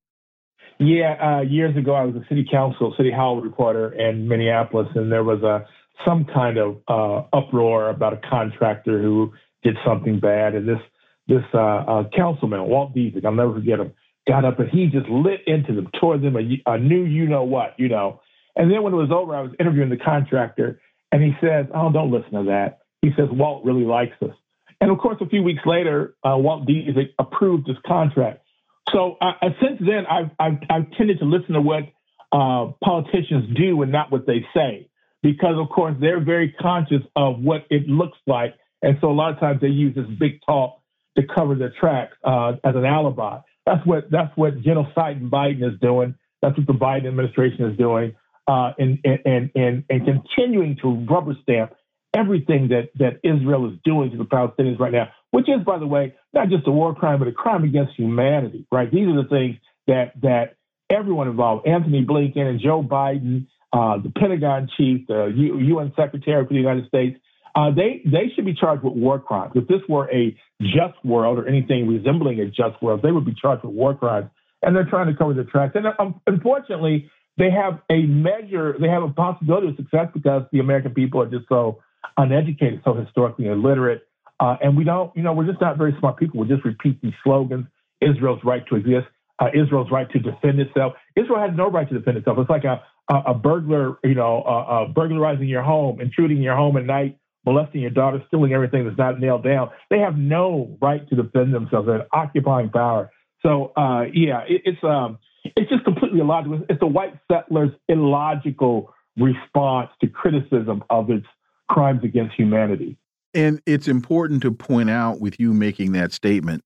Yeah, uh, years ago, I was a city council, city hall reporter in Minneapolis, and there was a some kind of uh, uproar about a contractor who did something bad, and this this uh, uh, councilman, Walt Dziedzic, I'll never forget him, got up and he just lit into them, tore them a, a new you know what, you know. And then when it was over, I was interviewing the contractor, and he says, "Oh, don't listen to that." He says, "Walt really likes us." And of course, a few weeks later, uh, Walt Dziedzic approved this contract. So uh, since then, I've, I've, I've tended to listen to what uh, politicians do and not what they say, because of course they're very conscious of what it looks like, and so a lot of times they use this big talk to cover their tracks uh, as an alibi. That's what that's what genociding Biden is doing. That's what the Biden administration is doing, uh, and, and and and continuing to rubber stamp everything that that Israel is doing to the Palestinians right now, which is, by the way, not just a war crime, but a crime against humanity. Right? These are the things that that everyone involved, Antony Blinken and Joe Biden, uh, the Pentagon chief, the U- UN Secretary for the United States. Uh, they they should be charged with war crimes. If this were a just world or anything resembling a just world, they would be charged with war crimes. And they're trying to cover their tracks. And um, unfortunately, they have a measure, they have a possibility of success because the American people are just so uneducated, so historically illiterate. Uh, and we don't, you know, we're just not very smart people. We just repeat these slogans Israel's right to exist, uh, Israel's right to defend itself. Israel has no right to defend itself. It's like a, a, a burglar, you know, uh, burglarizing your home, intruding your home at night, molesting your daughter, stealing everything that's not nailed down. They have no right to defend themselves. They're occupying power. So, uh, yeah, it, it's um, it's just completely illogical. It's the white settlers' illogical response to criticism of its crimes against humanity. And it's important to point out with you making that statement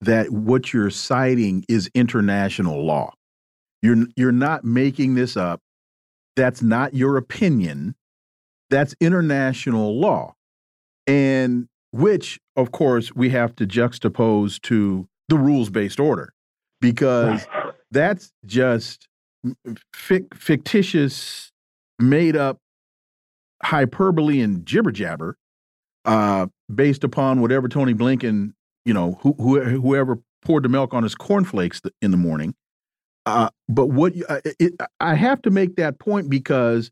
that what you're citing is international law. You're you're not making this up. That's not your opinion. That's international law. And which of course we have to juxtapose to the rules-based order because that's just fictitious made up hyperbole and jibber jabber uh, based upon whatever Tony Blinken, you know, who, who, whoever poured the milk on his cornflakes in the morning. Uh, but what uh, it, I have to make that point because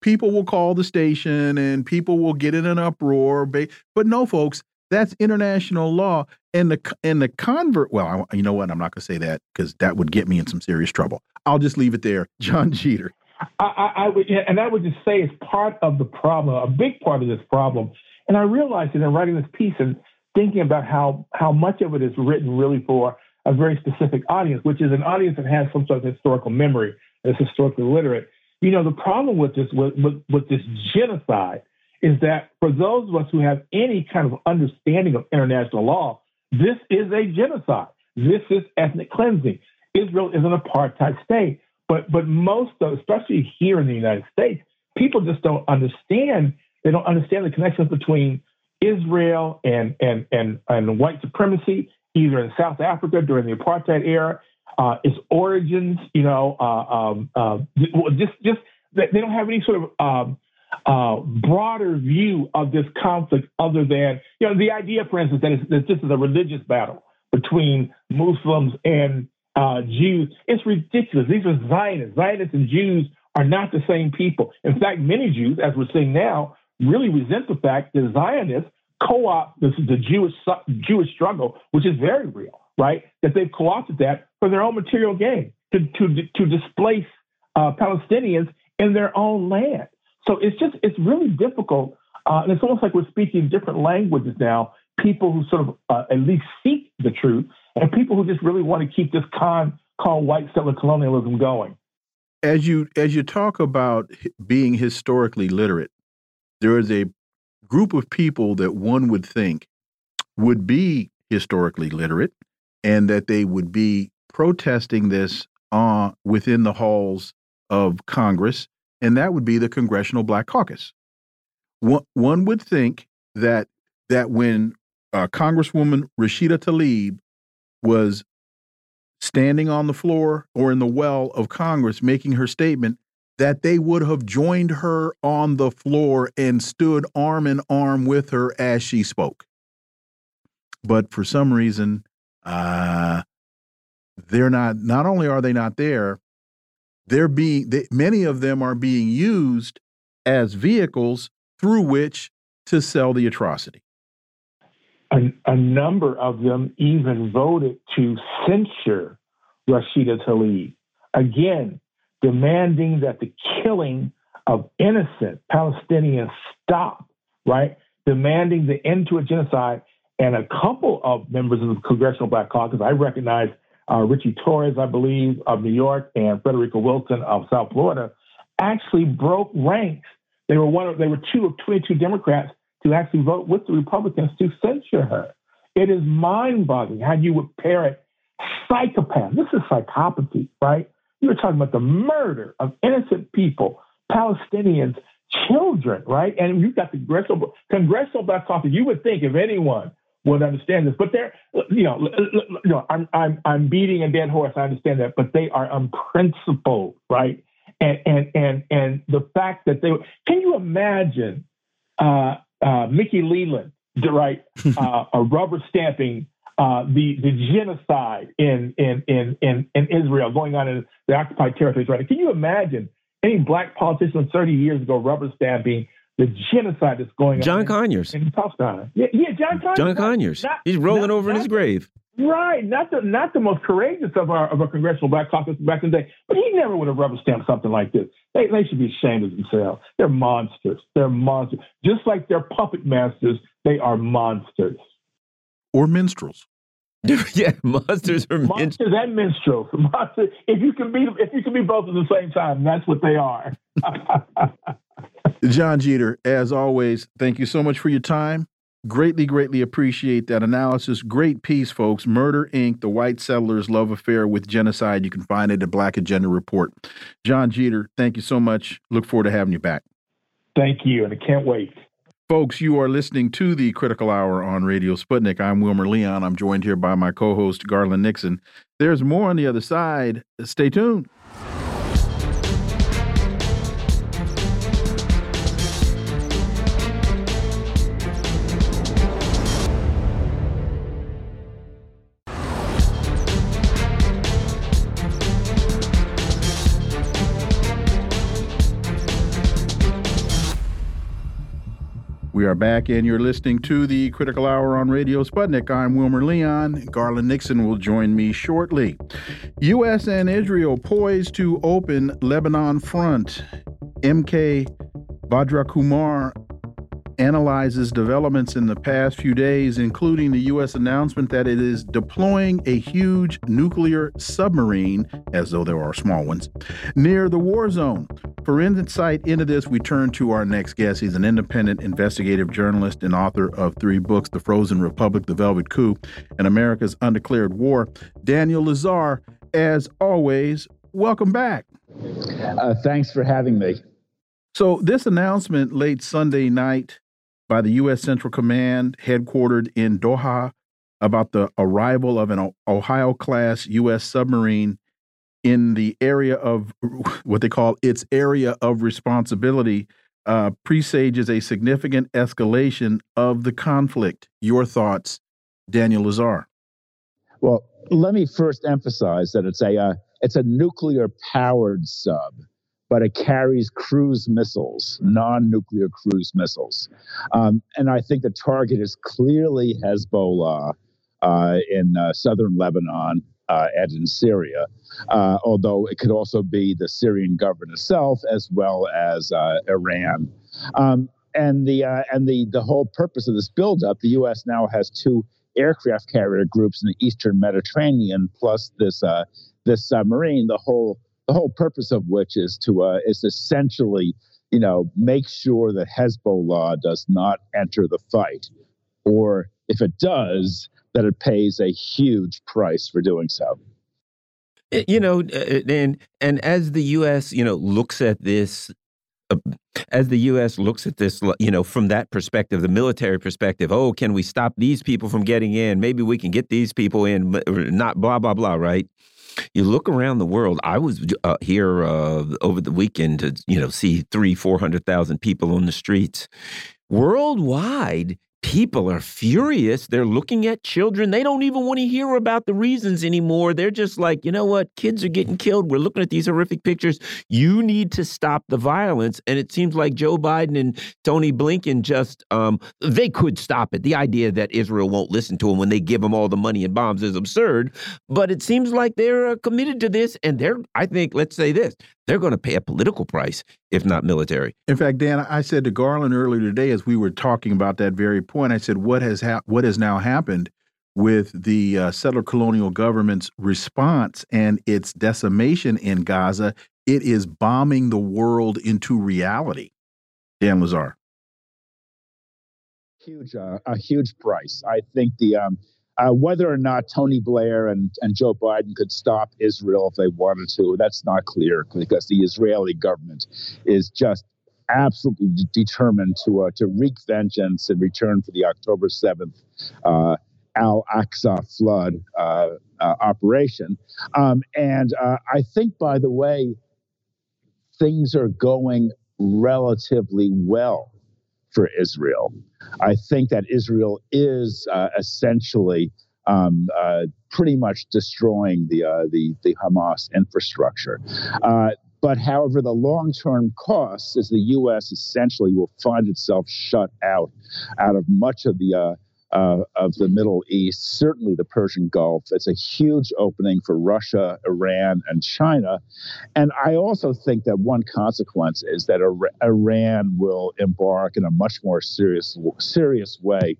people will call the station and people will get in an uproar. But no, folks, that's international law. And the and the convert. Well, I, you know what? I'm not going to say that because that would get me in some serious trouble. I'll just leave it there. Jon Jeter. I, I, I would, and I would just say it's part of the problem, a big part of this problem. And I realized it in writing this piece and thinking about how how much of it is written really for a very specific audience, which is an audience that has some sort of historical memory, that's historically literate. You know, the problem with this with, with, with this genocide is that for those of us who have any kind of understanding of international law, this is a genocide. This is ethnic cleansing. Israel is an apartheid state. But but most of, especially here in the United States, people just don't understand. They don't understand the connections between Israel and and and, and white supremacy, either in South Africa during the apartheid era, uh, its origins. You know, uh, um, uh, just just they don't have any sort of um, uh, broader view of this conflict other than you know the idea, for instance, that, that this is a religious battle between Muslims and uh, Jews. It's ridiculous. These are Zionists. Zionists and Jews are not the same people. In fact, many Jews, as we're seeing now, really resent the fact that Zionists co-opt the, the Jewish Jewish struggle, which is very real, right? That they've co-opted that for their own material gain to to to displace uh, Palestinians in their own land. So it's just it's really difficult, uh, and it's almost like we're speaking different languages now. People who sort of uh, at least seek the truth, and people who just really want to keep this con called white settler colonialism going. As you as you talk about being historically literate, there is a group of people that one would think would be historically literate, and that they would be protesting this uh, within the halls of Congress, and that would be the Congressional Black Caucus. One, would think that that when uh, Congresswoman Rashida Tlaib was standing on the floor or in the well of Congress making her statement that they would have joined her on the floor and stood arm in arm with her as she spoke. But for some reason, uh, they're not, not only are they not there, they're being, they, many of them are being used as vehicles through which to sell the atrocity. A, a number of them even voted to censure Rashida Tlaib. Again, demanding that the killing of innocent Palestinians stop, right? Demanding the end to a genocide. And a couple of members of the Congressional Black Caucus, I recognize uh, Richie Torres, I believe, of New York, and Frederica Wilson of South Florida, actually broke ranks. They were one of, they were two of 22 Democrats to actually vote with the Republicans to censure her. It is mind-boggling how you would parrot psychopath. This is psychopathy, right? You were talking about the murder of innocent people, Palestinians, children, right? And you've got the congressional, congressional black caucus. You would think if anyone would understand this, but they're, you know, you know, I'm, I'm, I'm beating a dead horse. I understand that, but they are unprincipled, right? And and and and the fact that they can you imagine uh, uh, Mickey Leland, right, uh, a rubber stamping uh, the the genocide in, in in in in Israel going on in the occupied territories. Right? Can you imagine any black politician 30 years ago rubber stamping the genocide that's going John on? Conyers. In, in Palestine. Yeah, yeah, John Conyers. John Conyers. Not, He's rolling not, over in his grave. Right, not the not the most courageous of our of our congressional black caucus back in the day, but he never would have rubber stamped something like this. They they should be ashamed of themselves. They're monsters. They're monsters. Just like they're puppet masters, they are monsters or minstrels. yeah, monsters are monsters and minstrels. Monsters, if you can be if you can be both at the same time, that's what they are. Jon Jeter, as always, thank you so much for your time. Greatly, greatly appreciate that analysis. Great piece, folks. Murder Inc., the white settlers' love affair with genocide. You can find it at Black Agenda Report. Jon Jeter, thank you so much. Look forward to having you back. Thank you, and I can't wait. Folks, you are listening to the Critical Hour on Radio Sputnik. I'm Wilmer Leon. I'm joined here by my co host, Garland Nixon. There's more on the other side. Stay tuned. We are back, and you're listening to the Critical Hour on Radio Sputnik. I'm Wilmer Leon. Garland Nixon will join me shortly. U.S. and Israel poised to open Lebanon front. MK Bhadrakumar analyzes developments in the past few days, including the U.S. announcement that it is deploying a huge nuclear submarine, as though there are small ones, near the war zone. For insight into this, we turn to our next guest. He's an independent investigative journalist and author of three books The Frozen Republic, The Velvet Coup, and America's Undeclared War. Daniel Lazare, as always, welcome back. Uh, thanks for having me. So, this announcement late Sunday night by the U.S. Central Command, headquartered in Doha, about the arrival of an Ohio class U.S. submarine in the area of what they call its area of responsibility uh, presages a significant escalation of the conflict. Your thoughts, Daniel Lazare? Well, let me first emphasize that it's a uh, it's a nuclear powered sub but it carries cruise missiles, non nuclear cruise missiles. Um, and I think the target is clearly Hezbollah uh, in uh, southern Lebanon uh, and in Syria, uh, although it could also be the Syrian government itself as well as uh, Iran. Um, and the uh, and the the whole purpose of this buildup, the U.S. now has two aircraft carrier groups in the Eastern Mediterranean, plus this this submarine. The whole the whole purpose of which is to uh, is essentially, you know, make sure that Hezbollah does not enter the fight, or if it does, that it pays a huge price for doing so. Eh, you know, eh, eh, and and as the U.S. you know looks at this as the U.S. looks at this, you know, from that perspective, the military perspective, oh, can we stop these people from getting in? Maybe we can get these people in, but not blah blah blah, right? You look around the world. I was uh, here uh, over the weekend to, you know, see three, four hundred thousand people on the streets. Worldwide, people are furious. They're looking at children. They don't even want to hear about the reasons anymore. They're just like, you know what? Kids are getting killed. We're looking at these horrific pictures. You need to stop the violence. And it seems like Joe Biden and Tony Blinken just, um, they could stop it. The idea that Israel won't listen to them when they give them all the money and bombs is absurd. But it seems like they're uh, committed to this. And they're, I think, let's say this, they're going to pay a political price, if not military. In fact, Dan, I said to Garland earlier today, as we were talking about that very point, I said, "What has what has now happened with the uh, settler colonial government's response and its decimation in Gaza? It is bombing the world into reality." Dan Lazare. Huge, uh, a huge price. I think the um, uh, whether or not Tony Blair and, and Joe Biden could stop Israel if they wanted to, that's not clear because the Israeli government is just absolutely determined to uh, to wreak vengeance in return for the October 7th uh, Al Aqsa flood uh, uh, operation. Um, and uh, I think, by the way, things are going relatively well for Israel. I think that Israel is uh, essentially um, uh, pretty much destroying the, uh, the, the Hamas infrastructure. Uh, but however, the long term costs is the U.S. essentially will find itself shut out out of much of the uh, of the Middle East, certainly the Persian Gulf. It's a huge opening for Russia, Iran, and China. And I also think that one consequence is that Iran will embark in a much more serious, serious way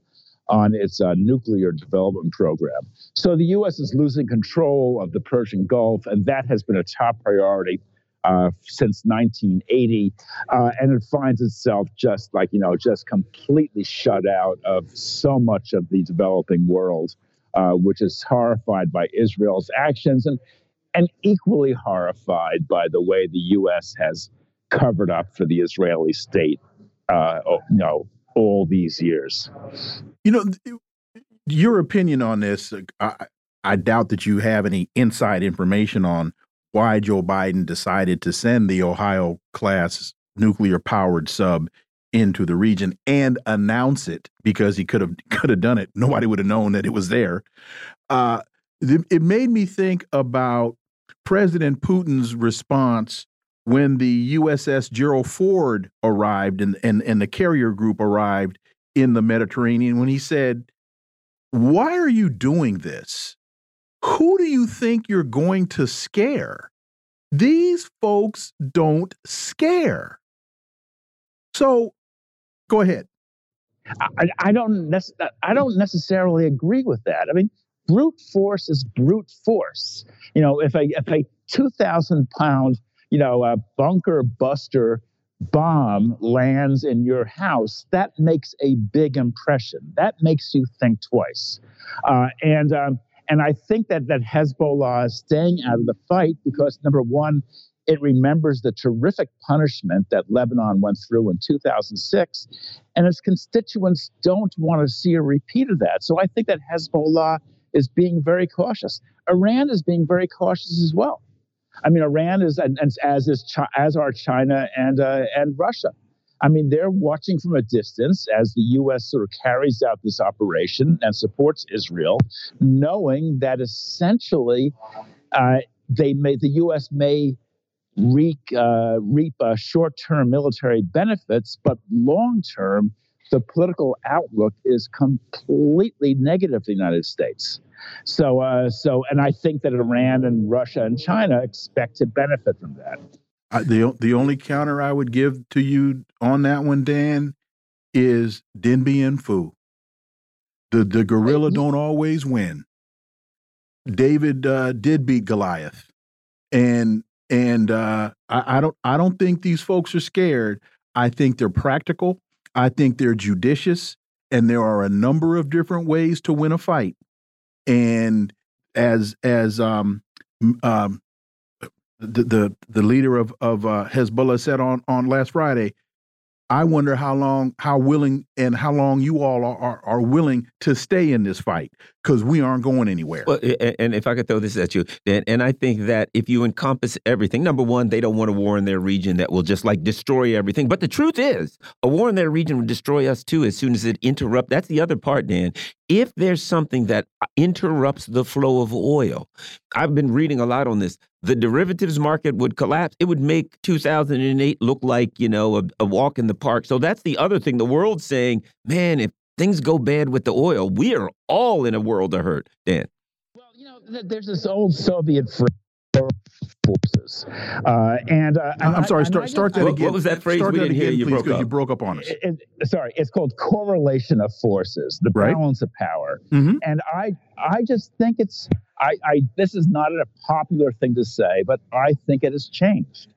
on its uh, nuclear development program. So the U.S. is losing control of the Persian Gulf, and that has been a top priority uh, since 1980, uh, and it finds itself just like you know, just completely shut out of so much of the developing world, uh, which is horrified by Israel's actions and and equally horrified by the way the U.S. has covered up for the Israeli state, uh, you know, all these years. You know, your opinion on this. I, I doubt that you have any inside information on why Joe Biden decided to send the Ohio class nuclear powered sub into the region and announce it because he could have could have done it. Nobody would have known that it was there. Uh, it, made me think about President Putin's response when the USS Gerald Ford arrived and, and, and the carrier group arrived in the Mediterranean when he said, Why are you doing this? Who do you think you're going to scare? These folks don't scare. So go ahead. I, I don't I don't necessarily agree with that. I mean, brute force is brute force. You know, if a if a two thousand pound you know a bunker buster bomb lands in your house, that makes a big impression. That makes you think twice. Uh, and um, and I think that that Hezbollah is staying out of the fight because number one, it remembers the terrific punishment that Lebanon went through in 2006, and its constituents don't want to see a repeat of that. So I think that Hezbollah is being very cautious. Iran is being very cautious as well. I mean, Iran is, and, as is as are China and uh, and Russia. I mean, they're watching from a distance as the U.S. sort of carries out this operation and supports Israel, knowing that essentially uh, they may the U.S. may reap, uh, reap uh, short-term military benefits, but long-term, the political outlook is completely negative for the United States. So, uh, so, and I think that Iran and Russia and China expect to benefit from that. I, the the only counter I would give to you on that one, Dan, is Dien Bien Phu. The the gorilla don't always win. David uh, did beat Goliath, and and uh, I, I don't I don't think these folks are scared. I think they're practical. I think they're judicious, and there are a number of different ways to win a fight. And as as um, um, the the, the leader of of uh, Hezbollah said on on last Friday, I wonder how long, how willing, and how long you all are are, are willing to stay in this fight because we aren't going anywhere. Well, and if I could throw this at you, and, and I think that if you encompass everything, number one, they don't want a war in their region that will just like destroy everything. But the truth is, a war in their region will destroy us too as soon as it interrupts. That's the other part, Dan. If there's something that interrupts the flow of oil, I've been reading a lot on this. The derivatives market would collapse. It would make 2008 look like, you know, a, a walk in the park. So that's the other thing. The world's saying, man, if things go bad with the oil, we are all in a world of hurt, Dan. Well, you know, there's this old Soviet phrase forces. Uh, and uh, I'm sorry, start, start that again. What was that phrase start we that didn't hear? again, You please, broke 'cause up. You broke up on us. it, it- sorry, it's called correlation of forces, the Right. balance of power. Mhm. And I, I just think it's, I, I, this is not a popular thing to say, but I think it has changed.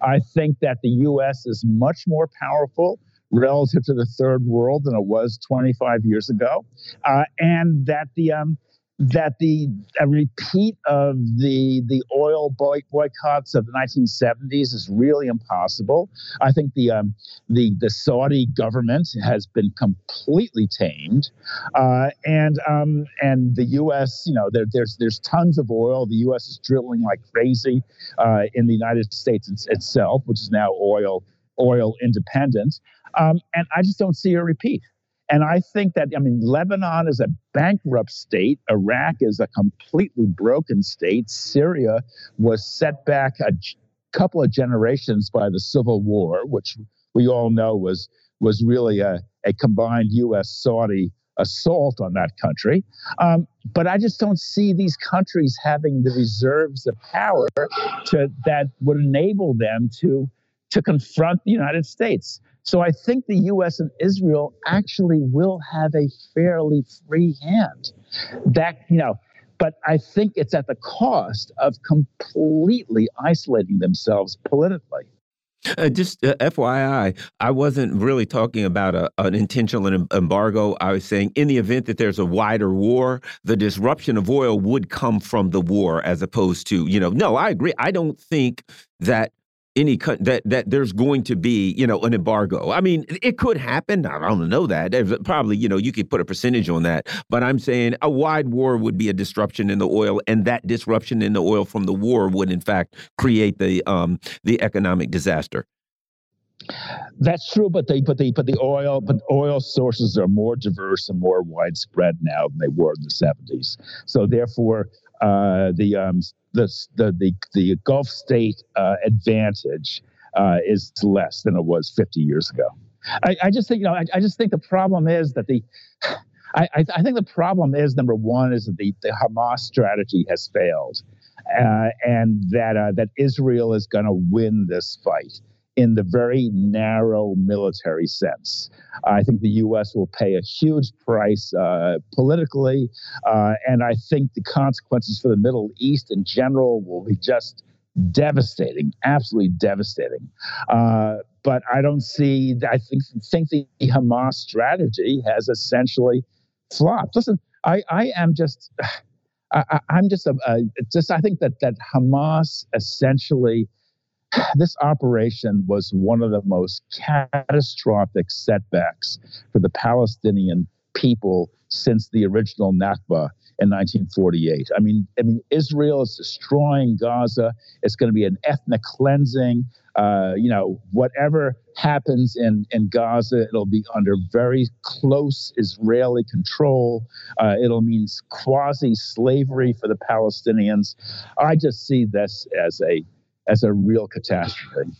I think that the U.S. is much more powerful relative to the third world than it was 25 years ago, uh, and that the um, that the a repeat of the the oil boy, boycotts of the 1970s is really impossible. I think the um, the the Saudi government has been completely tamed, uh, and um, and the U.S. You know there, there's there's tons of oil. The U.S. is drilling like crazy uh, in the United States it's, itself, which is now oil oil independent, um, and I just don't see a repeat. And I think that, I mean, Lebanon is a bankrupt state. Iraq is a completely broken state. Syria was set back a couple of generations by the Civil War, which we all know was, was really a, a combined U.S. Saudi assault on that country. Um, but I just don't see these countries having the reserves of power to, that would enable them to, to confront the United States. So I think the U.S. and Israel actually will have a fairly free hand. That you know, but I think it's at the cost of completely isolating themselves politically. Uh, just uh, FYI, I wasn't really talking about a, an intentional em- embargo. I was saying, in the event that there's a wider war, the disruption of oil would come from the war, as opposed to, you know, no, I agree. I don't think that any that that there's going to be, you know, an embargo. I mean, it could happen. I don't know that. There's probably, you know, you could put a percentage on that. But I'm saying a wide war would be a disruption in the oil, and that disruption in the oil from the war would, in fact, create the um the economic disaster. That's true, but the but the but the oil but oil sources are more diverse and more widespread now than they were in the seventies. So therefore, uh, the um the the the, the Gulf state uh, advantage uh, is less than it was fifty years ago. I, I just think you know I, I just think the problem is that the I, I I think the problem is number one is that the, the Hamas strategy has failed, uh, and that uh, that Israel is going to win this fight in the very narrow military sense. I think the U.S. will pay a huge price uh, politically, uh, and I think the consequences for the Middle East in general will be just devastating, absolutely devastating. Uh, but I don't see. I think think the Hamas strategy has essentially flopped. Listen, I, I am just. I, I'm just a, a just. I think that that Hamas essentially this operation was one of the most catastrophic setbacks for the Palestinian people since the original Nakba in 1948. I mean, I mean, Israel is destroying Gaza. It's going to be an ethnic cleansing. Uh, you know, whatever happens in, in Gaza, it'll be under very close Israeli control. Uh, it'll mean quasi slavery for the Palestinians. I just see this as a as a real catastrophe.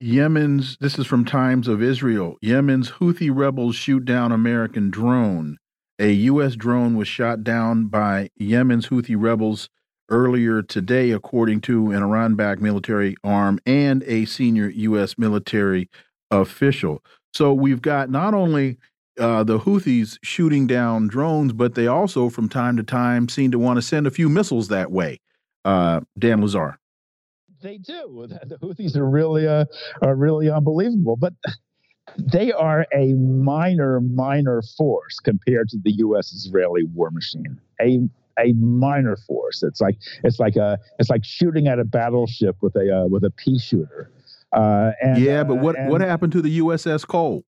Yemen's, this is from Times of Israel. Yemen's Houthi rebels shoot down American drone. A U.S. drone was shot down by Yemen's Houthi rebels earlier today, according to an Iran backed military arm and a senior U.S. military official. So we've got not only uh, the Houthis shooting down drones, but they also, from time to time, seem to want to send a few missiles that way. Uh, Dan Lazare. They do. The Houthis are really uh, are really unbelievable, but they are a minor minor force compared to the U.S. Israeli war machine. A a minor force. It's like it's like a it's like shooting at a battleship with a uh, with a pea shooter. Uh, and, yeah, but what and, what happened to the USS Cole?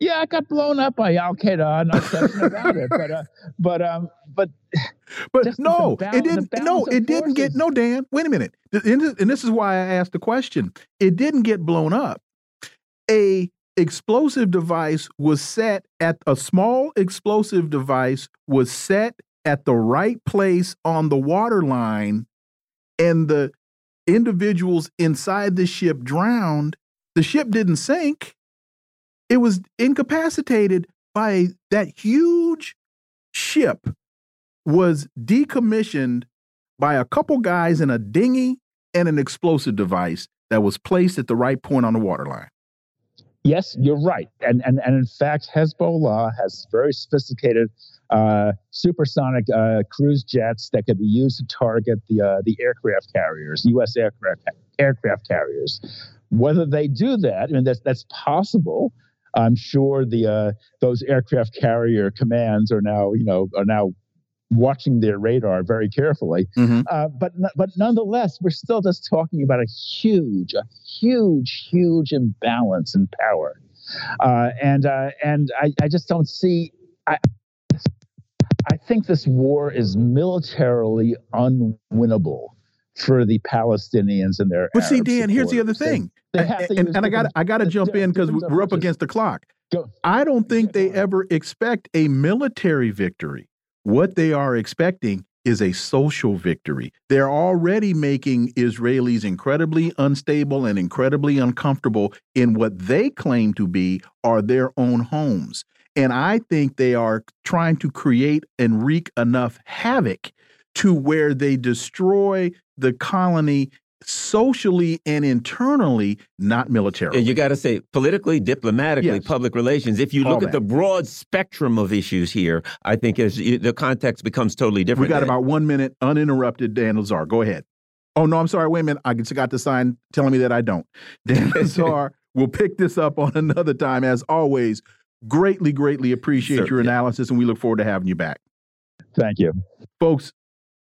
Yeah, I got blown up by Al Qaeda. No question about it. But uh, but um, but but no, it didn't. No, it didn't get. No, Dan. Wait a minute. And this is why I asked the question. It didn't get blown up. A explosive device was set at a small explosive device was set at the right place on the water line, and the individuals inside the ship drowned. The ship didn't sink it was incapacitated by that huge ship was decommissioned by a couple guys in a dinghy and an explosive device that was placed at the right point on the waterline. Yes, you're right. And, and, and in fact, Hezbollah has very sophisticated uh, supersonic uh, cruise jets that could be used to target the, uh, the aircraft carriers, U.S. aircraft, aircraft carriers. Whether they do that, I mean, that's, that's possible. I'm sure the uh, those aircraft carrier commands are now you know are now watching their radar very carefully. Mm-hmm. Uh, but but nonetheless, we're still just talking about a huge, a huge, huge imbalance in power, uh, and uh, and I, I just don't see. I, I think this war is militarily unwinnable for the Palestinians and their. But Arab see, Dan, here's the other thing, they, they and, and I got I got to jump in because we're up against the clock. Go. I don't think they ever expect a military victory. What they are expecting is a social victory. They're already making Israelis incredibly unstable and incredibly uncomfortable in what they claim to be are their own homes. And I think they are trying to create and wreak enough havoc to where they destroy the colony socially and internally, not militarily. You got to say politically, diplomatically, yes. public relations. If you look at the broad spectrum of issues here, I think as the context becomes totally different. We got about one minute uninterrupted. Dan Lazare, go ahead. Oh no, I'm sorry. Wait a minute. I just got the sign telling me that I don't. Dan Lazare, we'll pick this up on another time. As always, greatly, greatly appreciate Sir, your analysis, yeah. and we look forward to having you back. Thank you, folks.